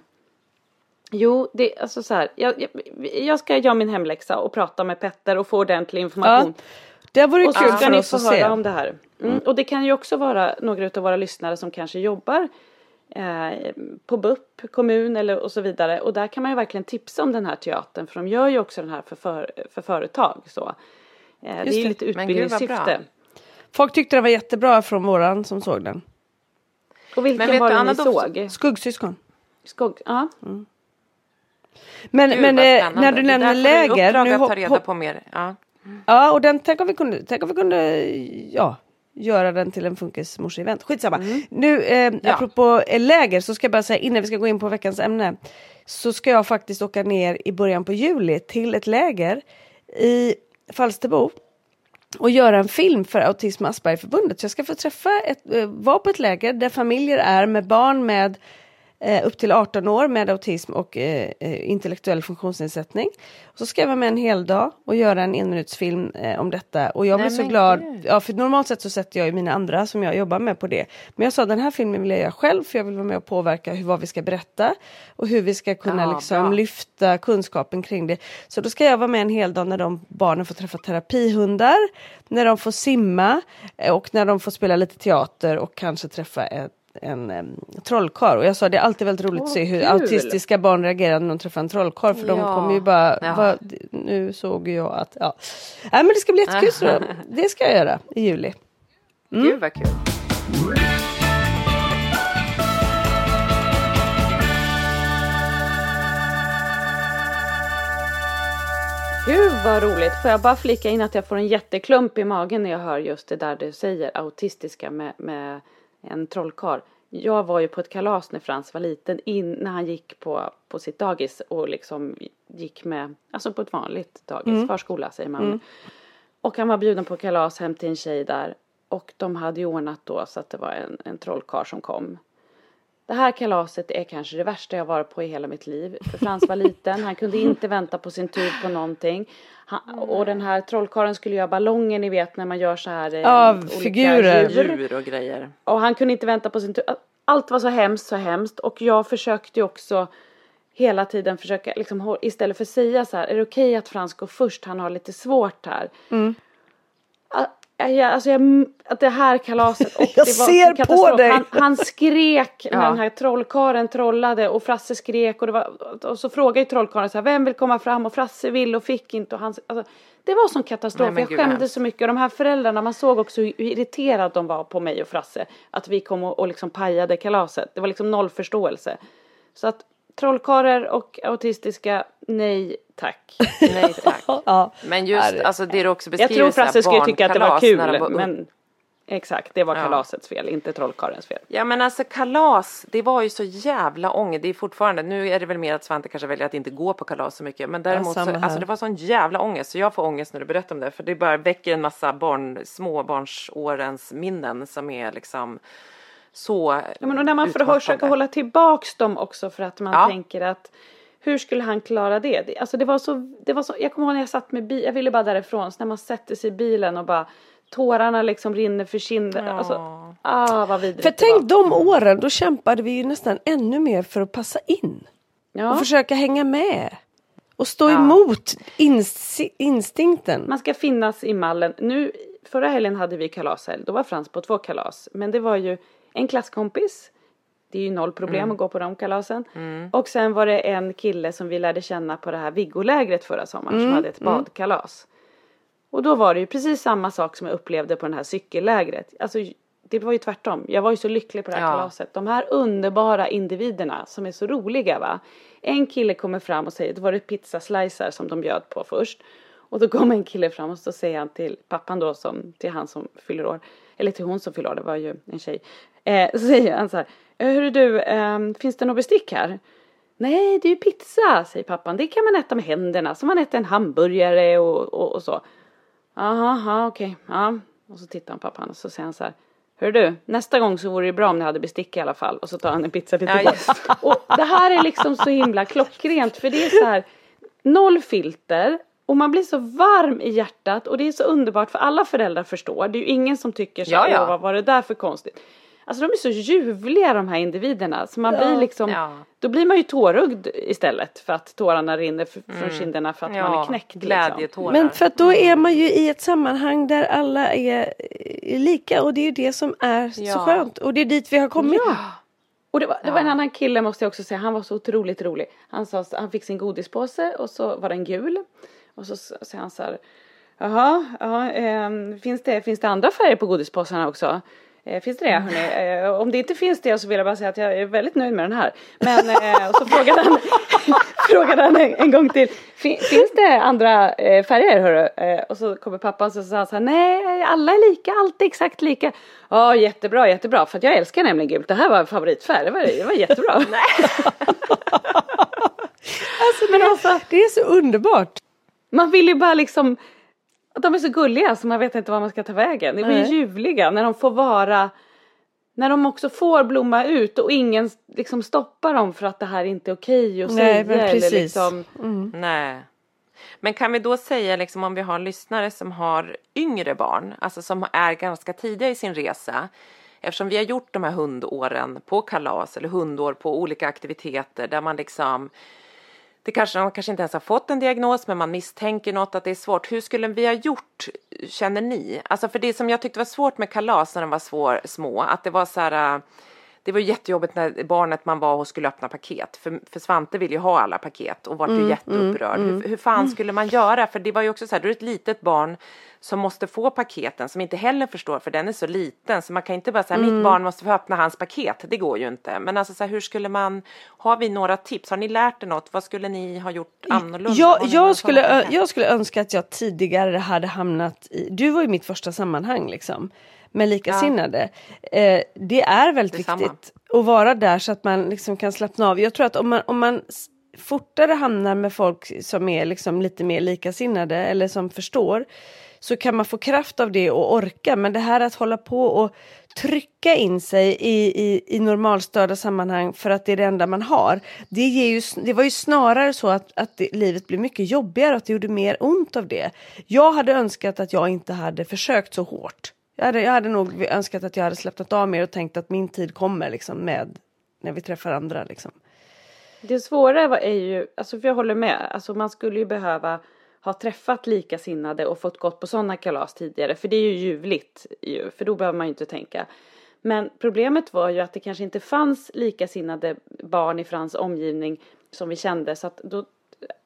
Jo, det, alltså så här, jag, jag, jag ska göra min hemläxa och prata med Petter och få ordentlig information. Ja, det vore och så kul ska för ni oss få att höra se. om det här. Mm. Och det kan ju också vara några av våra lyssnare som kanske jobbar eh, på BUP, kommun eller och så vidare. Och där kan man ju verkligen tipsa om den här teatern för de gör ju också den här för, för, för företag. Så. Eh, det är ju det. lite utbildningssyfte. Folk tyckte det var jättebra från våran som såg den. Och vilken Men vet var du, det ni såg? Skuggsyskon. Skog, ja. Men, Gud, men eh, när du Det nämner läger. uppdrag Nu att ta reda på mer. Ja. Ja, och den, tänk om vi kunde, tänk om vi kunde ja, göra den till en funkismorse-event. Skitsamma. Nu, eh, Ja. apropå eh, läger, så ska jag bara säga innan vi ska gå in på veckans ämne. Så ska jag faktiskt åka ner i början på juli till ett läger i Falsterbo. Och göra en film för Autism Aspergerförbundet. Så jag ska få träffa, ett, eh, vara på ett läger där familjer är med barn med eh, upp till 18 år med autism och eh, eh, intellektuell funktionsnedsättning. Och så ska jag vara med en hel dag och göra en enminutsfilm eh, om detta. Och jag blev Nej, så men glad, gud. ja, för normalt sett så sätter jag ju mina andra som jag jobbar med på det. Men jag sa den här filmen vill jag göra själv för jag vill vara med och påverka hur, vad vi ska berätta och hur vi ska kunna Ja, liksom bra. lyfta kunskapen kring det. Så då ska jag vara med en hel dag när de barnen får träffa terapihundar, när de får simma eh, och när de får spela lite teater och kanske träffa ett en um, trollkarl och jag sa det är alltid väldigt roligt att se hur kul. autistiska barn reagerar när de träffar en trollkarl för de Ja. kommer ju bara, Ja. "Vad- nu såg jag att, ja. Nej men det ska bli jättekul så det ska jag göra i juli. Gud vad kul. Gud vad roligt. Får jag bara flika in att jag får en jätteklump i magen när jag hör just det där du säger, autistiska med, med en trollkarl. Jag var ju på ett kalas när Frans var liten, in, när han gick på, på sitt dagis och liksom gick med, alltså på ett vanligt dagis, Mm. förskola säger man. Och han var bjuden på kalas hem till en tjej där. Och de hade ju ordnat då så att det var en, en trollkarl som kom. Det här kalaset är kanske det värsta jag varit på i hela mitt liv. För Frans var liten, han kunde inte vänta på sin tur på någonting. Han, och den här trollkarlen skulle göra ballonger, ni vet när man gör så här. eh, Av olika figurer. djur. Djur och grejer. Och han kunde inte vänta på sin tur. Allt var så hemskt, så hemskt. Och jag försökte ju också hela tiden försöka, liksom, istället för att säga så här, är det okej att Frans går först, han har lite svårt här. Ah, Jag, alltså jag, att det här kalaset och Jag det var ser på katastrof. dig. Han, han skrek när Ja. den här trollkaren trollade och Frasse skrek och, det var, och så frågade ju trollkaren så här, vem vill komma fram och Frasse vill och fick inte och han, alltså, det var sån katastrof. Nej, jag gud, skämdes så mycket och de här föräldrarna, man såg också hur hur irriterade de var på mig och Frasse. Att vi kom och, och liksom pajade kalaset. Det var liksom noll förståelse. Så att trollkarlar och autistiska, nej tack. Nej tack. Ja. Men just Är- alltså det du också Jag beskriver. tror så här Frasse skulle tycka att det var kul, var men exakt, det var Ja. kalasets fel, inte trollkarlens fel. Ja men alltså kalas, det var ju så jävla ångest. Det är fortfarande, nu är det väl mer att Svante kanske väljer att inte gå på kalas så mycket. Men däremot så, samma här. alltså det var sån jävla ångest. Så jag får ångest när du berättar om det. För det bara väcker en massa barn, småbarnsårens minnen som är liksom så Ja, men och när man utmattande. försöka hålla tillbaks dem också för att man Ja. tänker att hur skulle han klara det? Alltså det var så, det var så, jag kommer ihåg när jag satt med bil, jag ville bara därifrån, så när man sätter sig i bilen och bara tårarna liksom rinner för kinden. Alltså, ah vad vidrigt För tänk var. de åren, då kämpade vi ju nästan ännu mer för att passa in. Ja. Och försöka hänga med. Och stå Ja. emot ins- instinkten. Man ska finnas i mallen. Nu, förra helgen hade vi kalashelg. Då var Frans på två kalas. Men det var ju en klasskompis. Det är ju noll problem att gå på de kalasen. Och sen var det en kille som vi lärde känna på det här Viggolägret förra sommaren. Som hade ett badkalas. Och då var det ju precis samma sak som jag upplevde på det här cykellägret. Alltså det var ju tvärtom. Jag var ju så lycklig på det här Ja. kalaset. De här underbara individerna som är så roliga va. En kille kommer fram och säger, då var det pizzaslicer som de bjöd på först. Och då kommer en kille fram och så säger han till pappan då som, till han som fyller år. Eller till hon som fyller år, det var ju en tjej. Eh, så säger han så här, hörru du, ehm, finns det något bestick här? Nej, det är ju pizza, säger pappan. Det kan man äta med händerna, som man äter en hamburgare och, och, och så. Jaha, ja, okej, ja. Och så tittar han på pappan och så säger han så här. Hör du, nästa gång så vore det bra om ni hade bestick i alla fall. Och så tar han en pizzabit Ja, just Och det här är liksom så himla klockrent för det är så här noll filter och man blir så varm i hjärtat och det är så underbart för alla föräldrar förstår. Det är ju ingen som tycker så Ja, ja. Vad var det där för konstigt. Alltså de är så ljuvliga de här individerna så man blir liksom, Ja. då blir man ju tårögd istället för att tårarna rinner f- från kinderna för att man är knäckt. Liksom. Men för att då är man ju i ett sammanhang där alla är, är lika och det är det som är så Ja. skönt. Och det är dit vi har kommit. Och det var, det var en annan kille måste jag också säga, han var så otroligt rolig. Han, sa, han fick sin godispåse och så var den gul. Och så säger han så här, jaha, ja, ehm, finns, det, finns det andra färger på godispåsarna också? Eh, finns det det hörni? Eh, om det inte finns det så vill jag bara säga att jag är väldigt nöjd med den här. Men eh, och så frågade han, frågade han en, en gång till. "Fin- Finns det andra färger hörru? Och så kommer pappan och så sa han så här, nej alla är lika, allt är exakt lika. Ja jättebra, jättebra för att jag älskar nämligen gult. Det här var favoritfärg, det var, det var jättebra. Alltså, det, är, det är så underbart. Man vill ju bara liksom, de är så gulliga så man vet inte var man ska ta vägen. De är ljuvliga när de får vara, när de också får blomma ut och ingen liksom stoppar dem för att det här inte är okej att Nej, säga. men Eller precis. liksom, Nej. Men kan vi då säga liksom om vi har lyssnare som har yngre barn, alltså som är ganska tidiga i sin resa, eftersom vi har gjort de här hundåren på kalas eller hundår på olika aktiviteter där man liksom det kanske, man kanske inte ens har fått en diagnos men man misstänker något att det är svårt. Hur skulle vi ha gjort, känner ni? Alltså för det som jag tyckte var svårt med kalas när de var svår, små, att det var så här, äh, det var jättejobbigt när barnet man var hos skulle öppna paket. För, för Svante ville ju ha alla paket och vart ju jätteupprörd. Hur, hur fan skulle man göra? För det var ju också så här, du är ett litet barn som måste få paketen som inte heller förstår för den är så liten så man kan inte bara säga mitt barn måste få öppna hans paket. Det går ju inte. Men alltså så här, hur skulle man, har vi några tips? Har ni lärt er något? Vad skulle ni ha gjort annorlunda? Jag, jag, skulle, jag skulle önska att jag tidigare hade hamnat i, du var ju mitt första sammanhang liksom, med likasinnade. Eh, det är väldigt Detsamma. viktigt att vara där så att man liksom kan slappna av. Jag tror att om man, om man fortare hamnar med folk som är liksom lite mer likasinnade eller som förstår så kan man få kraft av det och orka. Men det här att hålla på och trycka in sig i, i, i normalstörda sammanhang för att det är det enda man har. Det, ger ju, det var ju snarare så att, att det, livet blev mycket jobbigare och att det gjorde mer ont av det. Jag hade önskat att jag inte hade försökt så hårt. Jag hade, jag hade nog önskat att jag hade släppt av mer och tänkt att min tid kommer liksom med när vi träffar andra. Liksom. Det svåra var- är ju, alltså för jag håller med, alltså man skulle ju behöva ha träffat likasinnade och fått gått på sådana kalas tidigare för det är ju ljuvligt ju, för då behöver man ju inte tänka. Men problemet var ju att det kanske inte fanns likasinnade barn i Frans omgivning som vi kände så att då,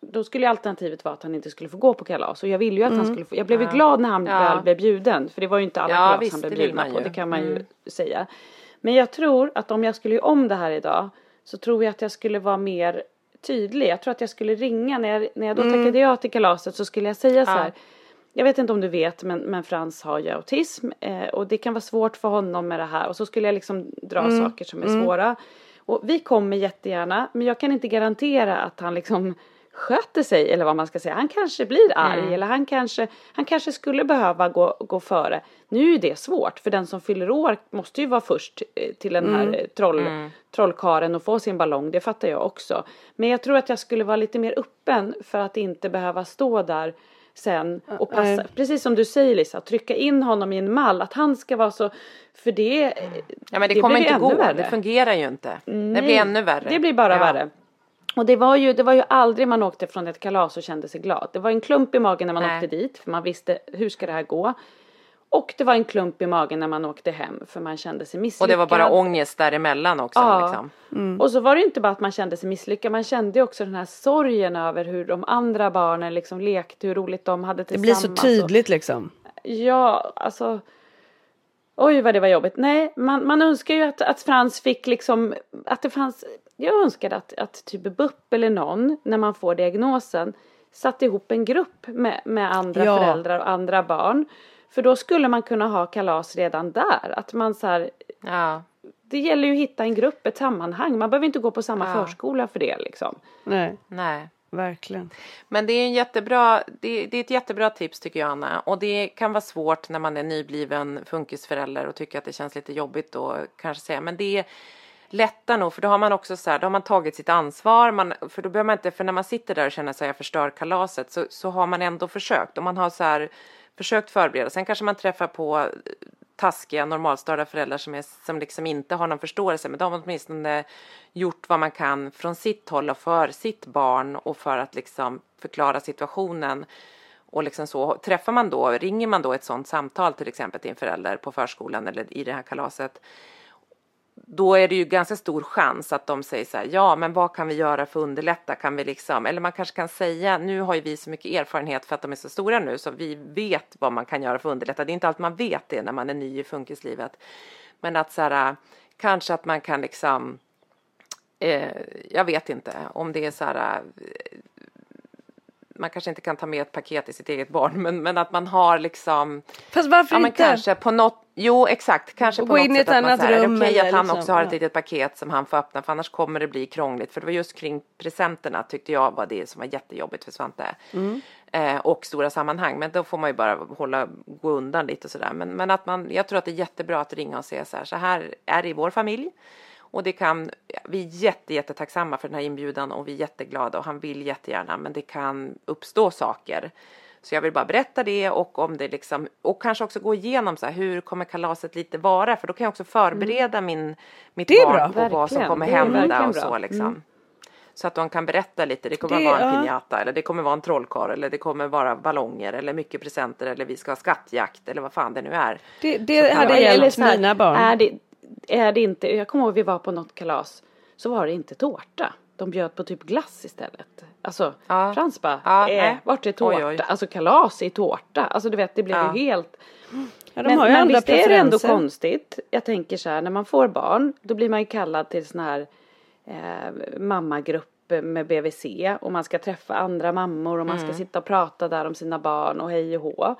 då skulle ju alternativet vara att han inte skulle få gå på kalas och jag ville ju att han skulle få, jag blev ju glad när han Ja. väl blev bjuden för det var ju inte alla Ja, kalas visst, han blev bjudna man på, det kan man ju Mm. säga. Men jag tror att om jag skulle göra om det här idag så tror jag att jag skulle vara mer tydlig. Jag tror att jag skulle ringa när jag, när jag då tackade ja till kalaset så skulle jag säga så här. Jag vet inte om du vet men, men Frans har ju autism eh, och det kan vara svårt för honom med det här och så skulle jag liksom dra saker som är svåra. Och vi kommer jättegärna men jag kan inte garantera att han liksom sköter sig eller vad man ska säga. Han kanske blir arg eller han kanske, han kanske skulle behöva gå, gå före. Nu är det svårt för den som fyller år måste ju vara först eh, till den här eh, troll, trollkaren och få sin ballong. Det fattar jag också. Men jag tror att jag skulle vara lite mer öppen för att inte behöva stå där sen och passa, nej. precis som du säger Lisa, trycka in honom i en mall, att han ska vara så, för det Ja men det, det kommer inte gå, värre. det fungerar ju inte. Det Nej, blir ännu värre. Det blir bara Ja. värre. Och det var, ju, det var ju aldrig man åkte från ett kalas och kände sig glad. Det var en klump i magen när man Nej. åkte dit för man visste hur ska det här gå. Och det var en klump i magen när man åkte hem för man kände sig misslyckad. Och det var bara ångest däremellan också. Ja. Liksom. Och så var det inte bara att man kände sig misslyckad, man kände ju också den här sorgen över hur de andra barnen liksom lekte, hur roligt de hade Det blir tillsammans. så tydligt liksom. Ja, alltså. Oj vad det var jobbigt. Nej, man, man önskar ju att, att Frans fick liksom, att det fanns, jag önskade att, att typ BUP eller någon, när man får diagnosen, satte ihop en grupp med, med andra Ja. föräldrar och andra barn. För då skulle man kunna ha kalas redan där. Att man så här, Ja. det gäller ju att hitta en grupp, ett sammanhang. Man behöver inte gå på samma Ja. förskola för det liksom. Nej, Nej. verkligen. Men det är, en jättebra, det, det är ett jättebra tips tycker jag Anna. Och det kan vara svårt när man är nybliven funkisförälder och tycker att det känns lite jobbigt då kanske säga. Men det lättar nog för då har man också så här, då har man tagit sitt ansvar. Man, för då behöver man inte, för när man sitter där och känner sig jag förstör kalaset så, så har man ändå försökt. Och man har så här försökt förbereda. Sen kanske man träffar på eh, taskiga normalstörda föräldrar som, är, som liksom inte har någon förståelse men de har åtminstone gjort vad man kan från sitt håll och för sitt barn och för att liksom förklara situationen och liksom så träffar man då, ringer man då ett sådant samtal till exempel till en förälder på förskolan eller i det här kalaset då är det ju ganska stor chans att de säger så här, ja men vad kan vi göra för att underlätta, kan vi liksom, eller man kanske kan säga, nu har ju vi så mycket erfarenhet för att de är så stora nu så vi vet vad man kan göra för att underlätta, det är inte alltid man vet det när man är ny i funkislivet, men att så här, kanske att man kan liksom, eh, jag vet inte om det är så här, man kanske inte kan ta med ett paket i sitt eget barn, men, men att man har liksom Fast varför Ja men inte? kanske på något, jo exakt, kanske Och på något in sätt att man säger, okej eller att han liksom, också har ett ja. litet paket som han får öppna för annars kommer det bli krångligt. För det var just kring presenterna tyckte jag var det som var jättejobbigt för Svante. Mm. Eh, och stora sammanhang, men då får man ju bara hålla, gå undan lite och sådär. Men, men att man, jag tror att det är jättebra att ringa och säga så här, så här är det i vår familj. Och det kan, vi är jätte, jättetacksamma för den här inbjudan och vi är jätteglada och han vill jättegärna men det kan uppstå saker. Så jag vill bara berätta det och om det liksom och kanske också gå igenom så här, hur kommer kalaset lite vara för då kan jag också förbereda min, mitt barn bra. på vad som Verkligen. kommer hända verkligen och bra. så liksom. Så att de kan berätta lite, det kommer Det- vara en ja. piñata eller det kommer vara en trollkarl eller det kommer vara ballonger eller mycket presenter eller vi ska ha skattjakt eller vad fan det nu är. Det, det hade hjälpt mina barn. Är det, är det inte, jag kommer ihåg vi var på något kalas så var det inte tårta. De bjöd på typ glass istället. Alltså Ja. Frans bara, Ja, eh, nej. vart är tårta? Oj, oj. Alltså kalas i tårta. Alltså du vet det blev Ja. ju helt Ja, de men, har ju men andra visst är det ändå konstigt. Jag tänker så här, när man får barn då blir man ju kallad till sån här eh, mammagrupp med BVC och man ska träffa andra mammor och man Mm. ska sitta och prata där om sina barn och hej och hå.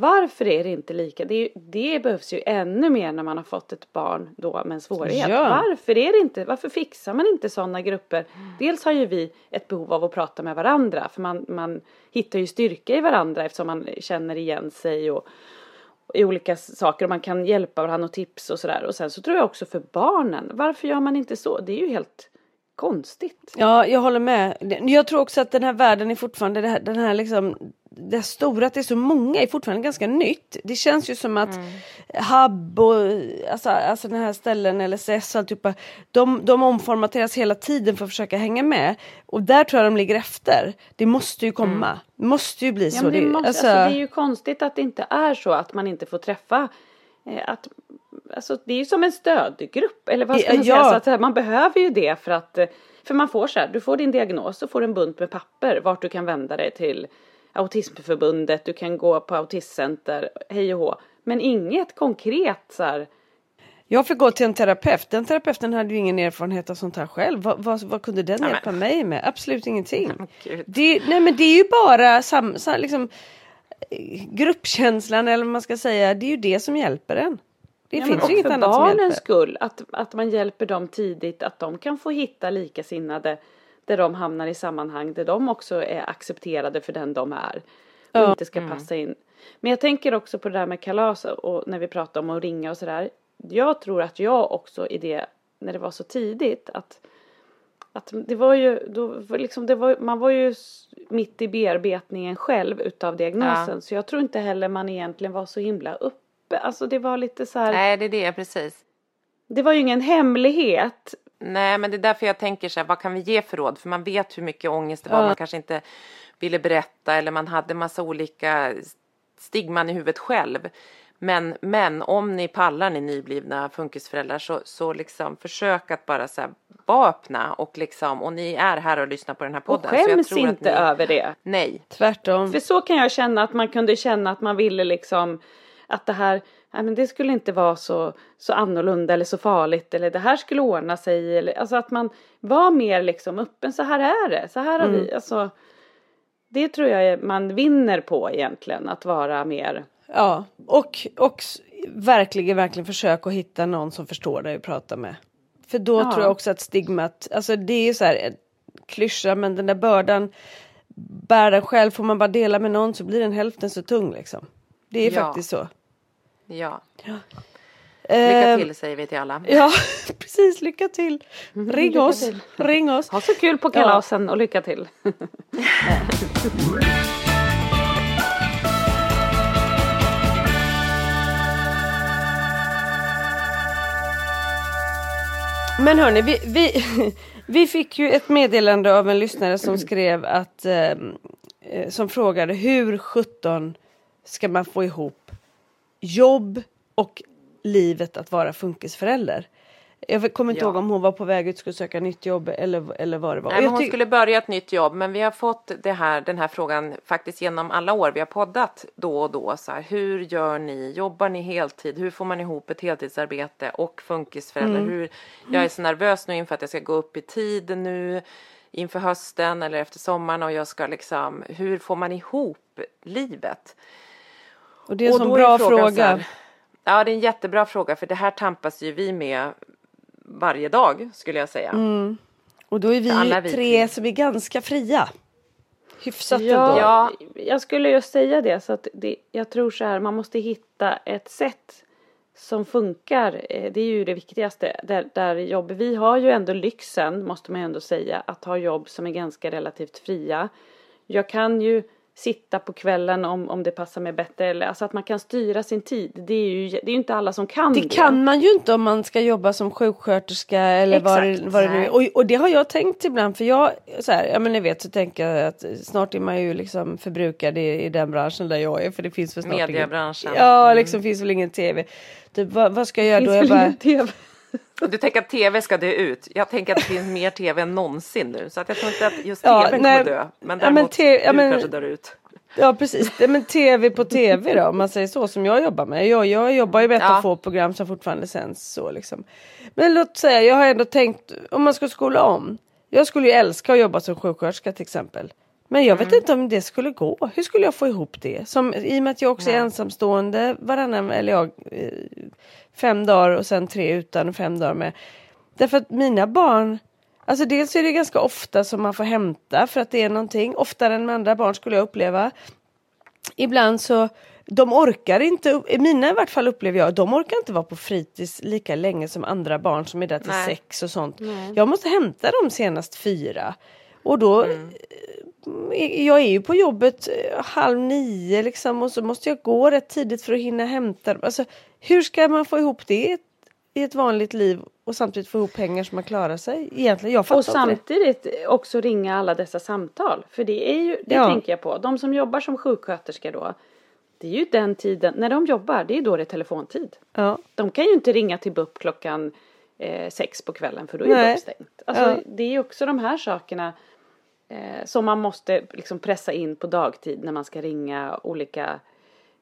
Varför är det inte lika? Det, det behövs ju ännu mer när man har fått ett barn då med en svårighet. Ja. Varför är det inte? Varför fixar man inte sådana grupper? Dels har ju vi ett behov av att prata med varandra för man, man hittar ju styrka i varandra eftersom man känner igen sig och, i olika saker och man kan hjälpa varandra och tips och sådär. Och sen så tror jag också för barnen, varför gör man inte så? Det är ju helt konstigt. Ja, jag håller med. Jag tror också att den här världen är fortfarande, det här, den här liksom, det stora, att det är så många är fortfarande ganska nytt. Det känns ju som att HUB och alltså, alltså den här ställen, LSS och alltihopa, de, de omformateras hela tiden för att försöka hänga med. Och där tror jag de ligger efter. Det måste ju komma. Det måste ju bli Ja, så. Det- måste, alltså- alltså, det är ju konstigt att det inte är så att man inte får träffa eh, att, alltså, det är ju som en stödgrupp eller vad ska man säga? ja. Så att, eh, man behöver ju det för att eh, för man får så här, du får din diagnos och får en bunt med papper vart du kan vända dig till Autismförbundet, du kan gå på autismcenter, hej och hå. Men inget konkret så här, Jag fick gå till en terapeut. Den terapeuten hade ju ingen erfarenhet av sånt här själv. Vad, vad, vad kunde den men- hjälpa mig med? Absolut ingenting. Gud. Det, nej men det är ju bara sam, sam, liksom, eh, gruppkänslan eller vad man ska säga. Det är ju det som hjälper en. Det Ja, finns ju inget för annat som barnens hjälper. skull, att, att man hjälper dem tidigt, att de kan få hitta likasinnade där de hamnar i sammanhang där de också är accepterade för den de är och inte ska passa in. Men jag tänker också på det där med kalas och när vi pratar om att ringa och sådär. Jag tror att jag också i det, när det var så tidigt, att att det var ju, då, liksom, det var, man var ju mitt i bearbetningen själv utav diagnosen. Ja. Så jag tror inte heller man egentligen var så himla uppe. Alltså det var lite så här. Nej, det är det precis. Det var ju ingen hemlighet. Nej, men det är därför jag tänker så här, vad kan vi ge för råd? För man vet hur mycket ångest det var, man kanske inte ville berätta eller man hade massa olika stigman i huvudet själv. Men, men om ni pallar, ni nyblivna funkisföräldrar, så, så liksom försök att bara så här, vara öppna och liksom, och ni är här och lyssnar på den här Och podden. så jag skäms inte ni, över det. Nej, Tvärtom. För så kan jag känna att man kunde känna att man ville liksom att det här, nej men det skulle inte vara så, så annorlunda eller så farligt eller det här skulle ordna sig eller alltså att man var mer liksom öppen, så här är det, så här har vi, alltså det tror jag man vinner på egentligen, att vara mer Ja, och, och verkligen, verkligen försök att hitta någon som förstår dig och prata med. För då Ja. tror jag också att stigmat, alltså det är ju så här en klyscha men den där bördan, bär den själv, får man bara dela med någon så blir den hälften så tung liksom. Det är Ja. faktiskt så. Ja. Eh, Lycka till säger vi till alla. Ja, precis. Lycka till. Ring Mm, lycka oss. till. Ring oss. ha så kul på kalasen och lycka till. Men hörni, vi, vi, vi fick ju ett meddelande av en lyssnare som skrev att ehm, eh, som frågade hur 17 ska man få ihop jobb och livet att vara funkisförälder. Jag kommer inte Ja. ihåg om hon var på väg ut skulle söka nytt jobb eller, eller vad det var. Nej, hon skulle börja ett nytt jobb, men vi har fått det här, den här frågan faktiskt genom alla år. Vi har poddat då och då. Så här, hur gör ni? Jobbar ni heltid? Hur får man ihop ett heltidsarbete och funkisförälder? Hur, jag är så nervös nu inför att jag ska gå upp i tid nu inför hösten eller efter sommaren och jag ska liksom, hur får man ihop livet? Och det är en sån bra frågan fråga. så här- ja, det är en jättebra fråga för det här tampas ju vi med varje dag skulle jag säga. Och då är vi vi tre som är ganska fria. Hyfsat Ja, ändå. Ja. jag skulle just säga det. Så att det, jag tror så här, man måste hitta ett sätt som funkar. Eh, Det är ju det viktigaste. Där, där jobb, vi har ju ändå lyxen, måste man ändå säga, att ha jobb som är ganska relativt fria. Jag kan ju sitta på kvällen om, om det passar mig bättre. Eller, alltså att man kan styra sin tid. Det är ju, det är ju inte alla som kan det. Det kan man ju inte om man ska jobba som sjuksköterska eller vad det, vad det nu är. Och, och det har jag tänkt ibland för jag, så här, ja men ni vet så tänker jag att snart är man ju liksom förbrukad i, i den branschen där jag är för det finns väl snart Mediebranschen. Ingen, ja, liksom mm. finns väl ingen tv. Typ, vad, vad ska jag göra finns då? Jag bara, TV. Du tänker att tv ska dö ut. Jag tänker att det finns mer tv än någonsin nu. Så att jag tror inte att just tv ja, kommer dö. Men däremot ja, men ja, men, du kanske dör ut. Ja precis, men tv på tv då om man säger så som jag jobbar med. Jag, jag jobbar ju med ett ja. få program som fortfarande sänds så liksom. Men låt säga, jag har ändå tänkt om man ska skola om. Jag skulle ju älska att jobba som sjuksköterska till exempel. Men jag vet mm. inte om det skulle gå. Hur skulle jag få ihop det? Som, I och med att jag också Nej. är ensamstående varannan, eller jag, eh, fem dagar och sen tre utan och fem dagar med. Därför att mina barn, alltså dels är det ganska ofta som man får hämta för att det är någonting. Oftare än med andra barn skulle jag uppleva. Ibland så, de orkar inte, mina i vart fall upplever jag, de orkar inte vara på fritids lika länge som andra barn som är där till Nej. sex och sånt. Nej. Jag måste hämta dem senast fyra. Och då mm jag är ju på jobbet eh, halv nio liksom och så måste jag gå rätt tidigt för att hinna hämta dem. Alltså, hur ska man få ihop det i ett vanligt liv och samtidigt få ihop pengar så man klarar sig? Egentligen, jag Och samtidigt det. också ringa alla dessa samtal. För det är ju, det ja. tänker jag på, de som jobbar som sjuksköterska då. Det är ju den tiden, när de jobbar, det är då det är telefontid. Ja. De kan ju inte ringa till BUP klockan eh, sex på kvällen för då är Nej. BUP stängt. Alltså, ja. Det är ju också de här sakerna eh, som man måste liksom pressa in på dagtid när man ska ringa olika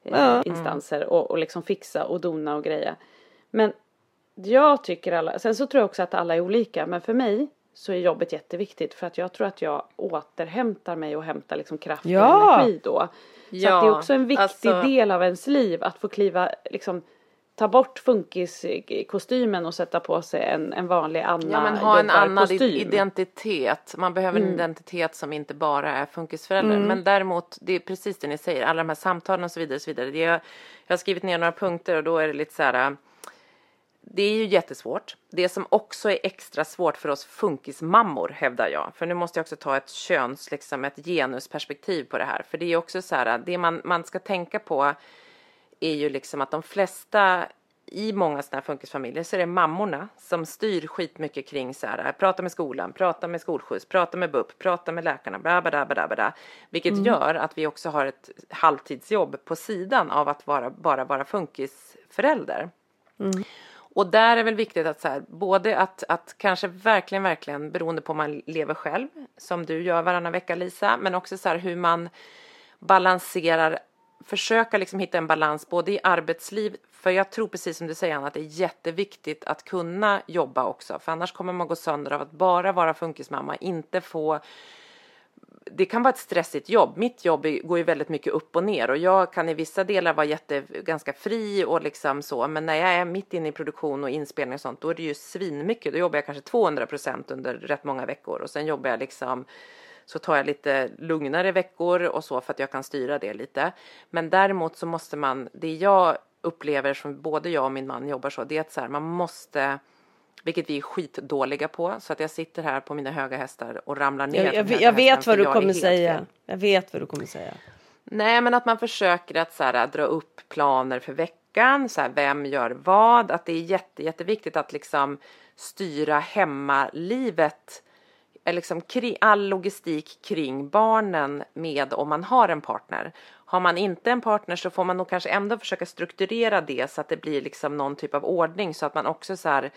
eh, ja. instanser och, och liksom fixa och dona och greja. Men jag tycker alla, sen så tror jag också att alla är olika men för mig så är jobbet jätteviktigt för att jag tror att jag återhämtar mig och hämtar liksom kraft ja. och energi då. Så ja, att det är också en viktig alltså... del av ens liv att få kliva liksom ta bort funkiskostymen och sätta på sig en, en vanlig Anna Ja men ha en annan identitet. Man behöver mm. en identitet som inte bara är funkisförälder. Mm. Men däremot, det är precis det ni säger, alla de här samtalen och så vidare. Och så vidare. Är, jag har skrivit ner några punkter och då är det lite så här det är ju jättesvårt. Det som också är extra svårt för oss funkismammor hävdar jag. För nu måste jag också ta ett köns, liksom ett genusperspektiv på det här. För det är också så här, det man, man ska tänka på är ju liksom att de flesta i många sådana här funkisfamiljer så är det mammorna som styr skitmycket kring så här, prata med skolan, prata med skolskjuts, prata med BUP, prata med läkarna, bla bla bla bla. Vilket mm. gör att vi också har ett halvtidsjobb på sidan av att vara, bara vara funkisförälder. Mm. Och där är väl viktigt att så här, både att, att kanske verkligen, verkligen beroende på om man lever själv, som du gör varannan vecka Lisa, men också så här hur man balanserar försöka liksom hitta en balans både i arbetsliv, för jag tror precis som du säger Anna att det är jätteviktigt att kunna jobba också, för annars kommer man gå sönder av att bara vara funkismamma, inte få det kan vara ett stressigt jobb. Mitt jobb går ju väldigt mycket upp och ner och jag kan i vissa delar vara jätte, ganska fri och liksom så. Men när jag är mitt inne i produktion och inspelning och sånt, då är det ju svinmycket. Då jobbar jag kanske 200 procent under rätt många veckor och sen jobbar jag liksom så tar jag lite lugnare veckor och så för att jag kan styra det lite. Men däremot så måste man, det jag upplever som både jag och min man jobbar så, det är att så här, man måste vilket vi är skitdåliga på, så att jag sitter här på mina höga hästar och ramlar ner. Jag, jag, jag vet vad du kommer säga. Fel. Jag vet vad du kommer säga. Nej, men att man försöker att så här, dra upp planer för veckan, så här, vem gör vad, att det är jätte, jätteviktigt att liksom styra hemmalivet liksom all logistik kring barnen med om man har en partner. Har man inte en partner så får man nog kanske ändå försöka strukturera det så att det blir liksom någon typ av ordning så att man också så här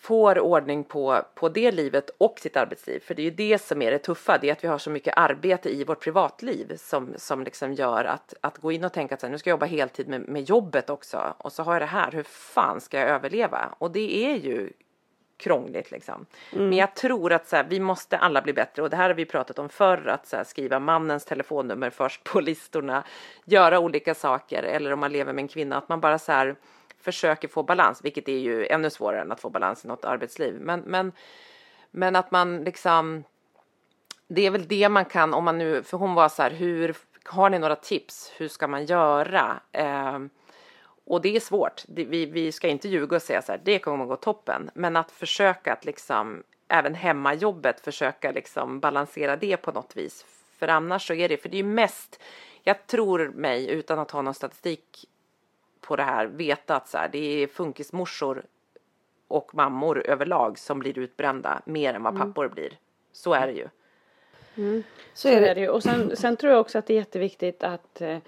får ordning på, på det livet och sitt arbetsliv. För det är ju det som är det tuffa, det är att vi har så mycket arbete i vårt privatliv som, som liksom gör att, att gå in och tänka att nu ska jag jobba heltid med, med jobbet också och så har jag det här, hur fan ska jag överleva? Och det är ju krångligt liksom. Mm. Men jag tror att så här, vi måste alla bli bättre och det här har vi pratat om förr att så här, skriva mannens telefonnummer först på listorna, göra olika saker eller om man lever med en kvinna att man bara så här försöker få balans, vilket är ju ännu svårare än att få balans i något arbetsliv. Men, men, men att man liksom, det är väl det man kan om man nu, för hon var så här, hur har ni några tips? Hur ska man göra? Eh, och det är svårt. vi, vi ska inte ljuga och säga så här, det kommer att gå toppen. Men att försöka att liksom, även hemmajobbet, försöka liksom balansera det på något vis. För annars så är det, för det är ju mest, jag tror mig utan att ha någon statistik på det här, veta att så här, det är funkismorsor och mammor överlag som blir utbrända mer än vad Mm. pappor blir. Så är det ju. Så är det. ju. Och sen, sen tror jag också att det är jätteviktigt att, eh,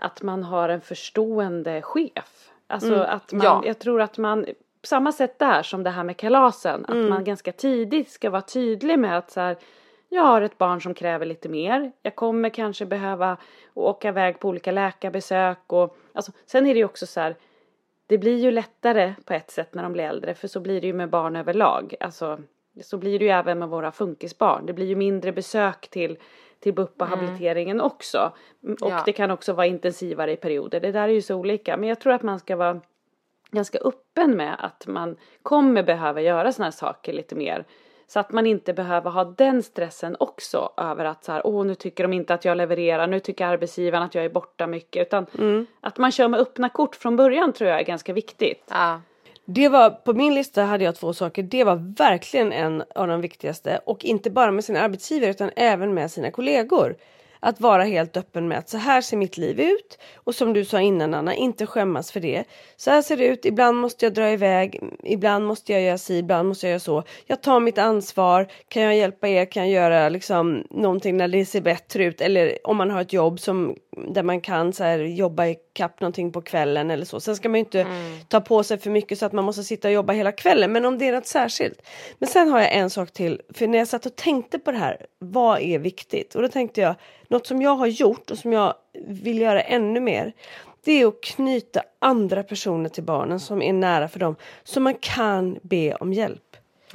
att man har en förstående chef. Alltså att man, Ja. jag tror att man, på samma sätt där som det här med kalasen, att man ganska tidigt ska vara tydlig med att så här, jag har ett barn som kräver lite mer. Jag kommer kanske behöva åka iväg på olika läkarbesök och alltså, sen är det ju också så här, det blir ju lättare på ett sätt när de blir äldre för så blir det ju med barn överlag. Alltså så blir det ju även med våra funkisbarn. Det blir ju mindre besök till, till BUP och habiliteringen också. Mm, Och Ja. det kan också vara intensivare i perioder. Det där är ju så olika. Men jag tror att man ska vara ganska öppen med att man kommer behöva göra sådana här saker lite mer. Så att man inte behöver ha den stressen också över att så här, åh nu tycker de inte att jag levererar, nu tycker arbetsgivaren att jag är borta mycket. Utan att man kör med öppna kort från början tror jag är ganska viktigt. Ja. Det var, på min lista hade jag två saker. Det var verkligen en av de viktigaste. Och inte bara med sina arbetsgivare utan även med sina kollegor. Att vara helt öppen med att så här ser mitt liv ut. Och som du sa innan Anna, inte skämmas för det. Så här ser det ut, ibland måste jag dra iväg, ibland måste jag göra si, ibland måste jag göra så. Jag tar mitt ansvar, kan jag hjälpa er, kan jag göra liksom någonting när det ser bättre ut. Eller om man har ett jobb som, där man kan så här, jobba i kapp någonting på kvällen eller så. Sen ska man ju inte ta på sig för mycket så att man måste sitta och jobba hela kvällen. Men om det är något särskilt. Men sen har jag en sak till. För när jag satt och tänkte på det här, vad är viktigt? Och då tänkte jag, något som jag har gjort och som jag vill göra ännu mer. Det är att knyta andra personer till barnen som är nära för dem. Så man kan be om hjälp.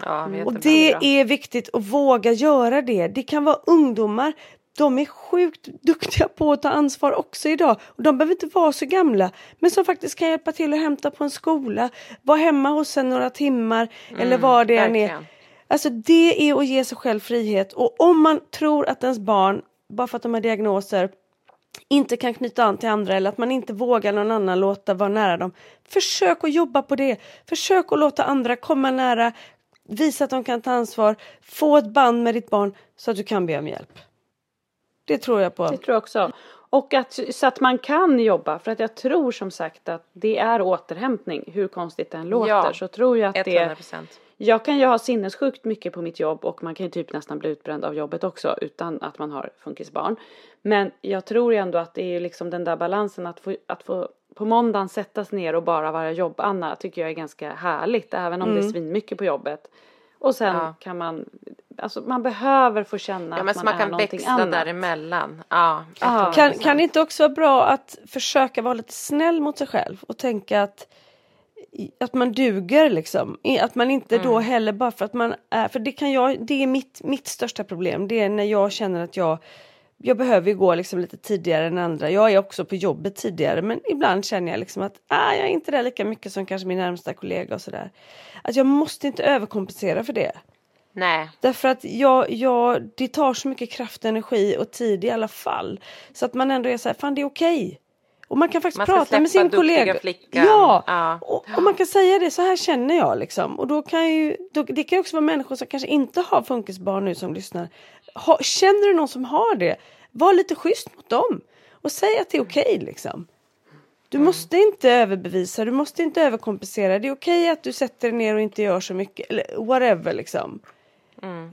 Ja, Och det är viktigt att våga göra det. Det kan vara ungdomar. De är sjukt duktiga på att ta ansvar också idag. Och de behöver inte vara så gamla. Men som faktiskt kan hjälpa till att hämta på en skola. Vara hemma hos en några timmar. eller vad det än är. Alltså det är att ge sig själv frihet. Och om man tror att ens barn, bara för att de har diagnoser, inte kan knyta an till andra eller att man inte vågar någon annan låta vara nära dem. Försök att jobba på det. Försök att låta andra komma nära, visa att de kan ta ansvar, få ett band med ditt barn så att du kan be om hjälp. Det tror jag på. Det tror jag också. Och att, så att man kan jobba, för att jag tror som sagt att det är återhämtning, hur konstigt det än låter. Ja, så tror jag att det 100 procent. Jag kan ju ha sinnessjukt mycket på mitt jobb och man kan ju typ nästan bli utbränd av jobbet också utan att man har funkisbarn. Men jag tror ju ändå att det är liksom den där balansen att få, att få på måndagen sättas ner och bara vara jobb-Anna tycker jag är ganska härligt även om det är svinmycket på jobbet. Och sen Ja. kan man, alltså man behöver få känna Ja, men att man, man är kan någonting växla annat. däremellan. Ja, Ja. 100%. Kan, kan det inte också vara bra att försöka vara lite snäll mot sig själv och tänka att att man duger liksom. Att man inte då heller bara för att man är, för det kan jag, det är mitt, mitt största problem. Det är när jag känner att jag, jag behöver ju gå liksom lite tidigare än andra. Jag är också på jobbet tidigare men ibland känner jag liksom att ah, jag är inte där lika mycket som kanske min närmsta kollega och sådär. Att jag måste inte överkompensera för det. Nej, Därför att jag, jag, det tar så mycket kraft, energi och tid i alla fall. Så att man ändå är så här, fan det är okej. Och man kan faktiskt Man prata med sin kollega. Ja, Ja. Och, och man kan säga det, så här känner jag liksom. Och då kan ju, då, det kan också vara människor som kanske inte har funkisbarn nu som lyssnar. Ha, känner du någon som har det, var lite schysst mot dem. Och säg att det är okej liksom. Du Mm. måste inte överbevisa, du måste inte överkompensera. Det är okej att du sätter dig ner och inte gör så mycket. Eller whatever liksom. Mm.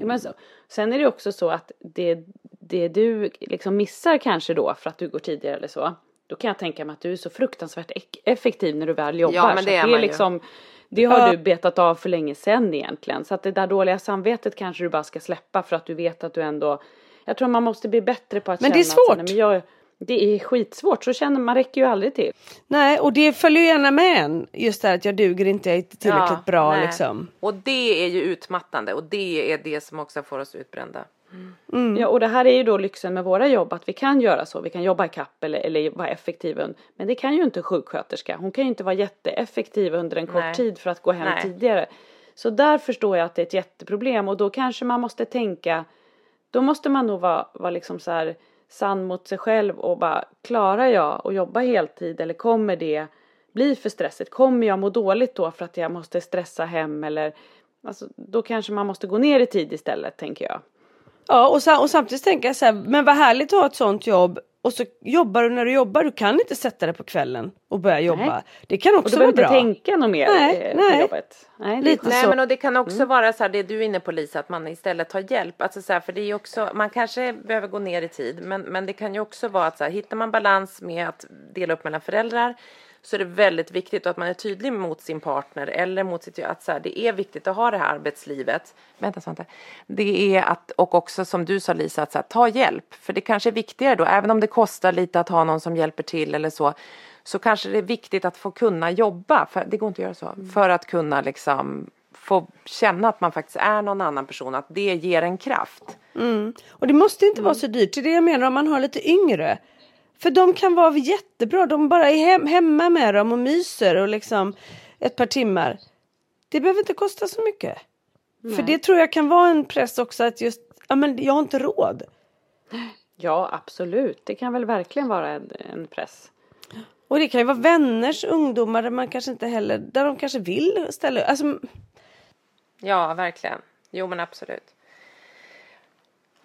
Ja, Men så, sen är det också så att det, det du liksom missar kanske då för att du går tidigare eller så. Då kan jag tänka mig att du är så fruktansvärt ek- effektiv när du väl jobbar. Ja, men det att är det ju. liksom, Det har du betat av för länge sedan egentligen. Så att det där dåliga samvetet kanske du bara ska släppa för att du vet att du ändå. Jag tror man måste bli bättre på att Men känna det är att svårt. nej, men jag, det är skitsvårt, så känner man räcker ju aldrig till. Nej, och det följer ju gärna med en. Just det här att jag duger inte, jag är inte tillräckligt Ja, bra nej. liksom. Och det är ju utmattande och det är det som också får oss utbrända. Mm. Ja, och det här är ju då lyxen med våra jobb att vi kan göra så. Vi kan jobba i kapp eller, eller vara effektiva. Men det kan ju inte en sjuksköterska. Hon kan ju inte vara jätteeffektiv under en kort Nej. tid för att gå hem Nej. tidigare. Så där förstår jag att det är ett jätteproblem och då kanske man måste tänka. Då måste man nog vara, vara liksom så här sann mot sig själv och bara klarar jag att jobba heltid eller kommer det bli för stressigt? Kommer jag må dåligt då för att jag måste stressa hem eller alltså, då kanske man måste gå ner i tid istället tänker jag. Ja, och, sa- och samtidigt tänker jag så här, men vad härligt att ha ett sånt jobb och så jobbar du när du jobbar, du kan inte sätta dig på kvällen och börja jobba. Nej. Det kan Och också du vara behöver bra. inte tänka något mer Nej, eh, nej. på jobbet. Nej, det är Lite. Nej så. men och det kan också vara så här det du är inne på Lisa att man istället tar hjälp. Alltså så här, för det är också, man kanske behöver gå ner i tid men, men det kan ju också vara att så här, hittar man balans med att dela upp mellan föräldrar så är det väldigt viktigt att man är tydlig mot sin partner eller mot sitt att så här, det är viktigt att ha det här arbetslivet. Vänta Svante. Det är att och också som du sa Lisa att så här, ta hjälp för det kanske är viktigare då även om det kostar lite att ha någon som hjälper till eller så så kanske det är viktigt att få kunna jobba för det går inte att göra så för att kunna liksom få känna att man faktiskt är någon annan person att det ger en kraft. Och det måste inte vara så dyrt. Det är det jag menar om man har lite yngre. För de kan vara jättebra. De bara är hem, hemma med dem och myser och liksom ett par timmar. Det behöver inte kosta så mycket. För det tror jag kan vara en press också att just, ja men jag har inte råd. Ja, absolut. Det kan väl verkligen vara en, en press. Och det kan ju vara vänners ungdomar där man kanske inte heller, där de kanske vill ställa alltså, Ja, verkligen. Jo, men absolut.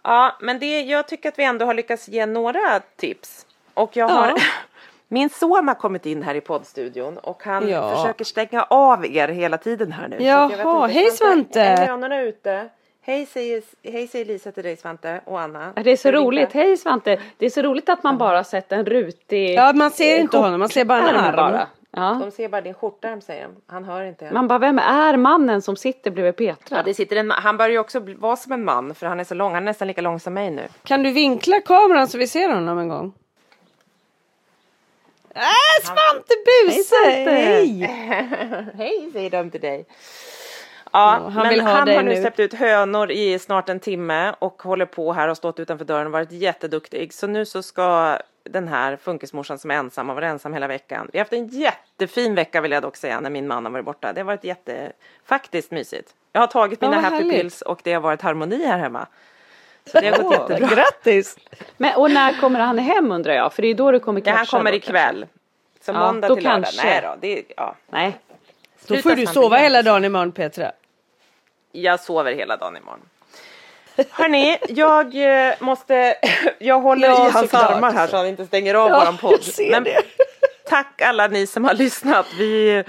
Ja, men det, jag tycker att vi ändå har lyckats ge några tips. Och jag har... Ja. Min son har kommit in här i poddstudion och han Ja. försöker stänga av er hela tiden här nu. Jaha, hej, Svante. Är ute? Hej säger, hej säger Lisa till dig Svante och Anna. Det är så roligt. Hej Svante. Det är så roligt att man bara sett en rutig ja man ser inte honom, man ser bara en arm. bara. Ja. De ser bara din skjortärm säger de. Han hör inte. Man bara, vem är mannen som sitter bredvid Petra? Ja, det sitter en, han börjar ju också vara som en man för han är så lång. Han är nästan lika lång som mig nu. Kan du vinkla kameran så vi ser honom en gång? Äh, Svante Buse! Svante. Hej! Hej säger de till dig. Ja, han men han har nu släppt ut hönor i snart en timme och håller på här och stått utanför dörren och varit jätteduktig. Så nu så ska den här funkismorsan som är ensam har varit ensam hela veckan. Vi har haft en jättefin vecka vill jag dock säga när min man har varit borta. Det har varit jätte, faktiskt mysigt. Jag har tagit mina vad happy härligt. pills och det har varit harmoni här hemma. Så det har gått Åh, jättebra. Grattis! Men, och när kommer han hem undrar jag? För det är då du kommer Ja, krascha. han kommer då, ikväll. Så Ja, måndag då till lördag. kanske. Nej då, det, ja. Nej. Då får du sova hela dagen imorgon Petra. Jag sover hela dagen imorgon. Hörni, jag eh, måste... Jag håller Ja, i hans såklart. armar här så han inte stänger av Ja, våran podd. jag ser Men det. tack alla ni som har lyssnat. Vi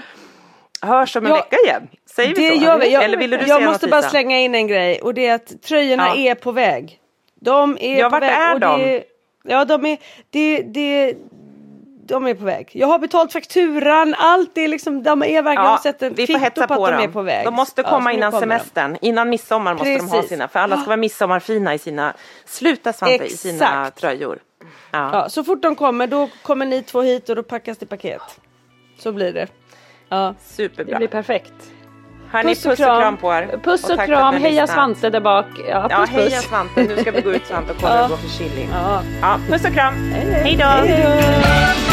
hörs om en Ja, vecka igen. Säger vi så? gör vi. Jag, Eller ville du jag säga måste något, bara Lisa? slänga in en grej och det är att tröjorna Ja. är på väg. De är Ja, på väg. är de? Det, ja, de är, det, det, de är på väg. Jag har betalt fakturan, allt är liksom, de är verkligen, Ja, sett en vi får hetsa på på att de dem. är på väg. De måste Ja, komma nu innan kommer de. semestern. Innan midsommar måste de ha Precis. sina. För alla ska vara midsommarfina i sina... Sluta Svante, i sina tröjor. Ja. Ja, så fort de kommer då kommer ni två hit och då packas det paket. Så blir det. Ja. Det Superbra. blir perfekt. Hörni, puss och kram på er. Puss och, att kram. Heja lyssnat. Svante där bak. Ja, puss, Ja, puss. heja Svante. Nu ska vi gå ut Svante och kolla hur det går för chili. Ja. Ja, puss och kram. Hej då.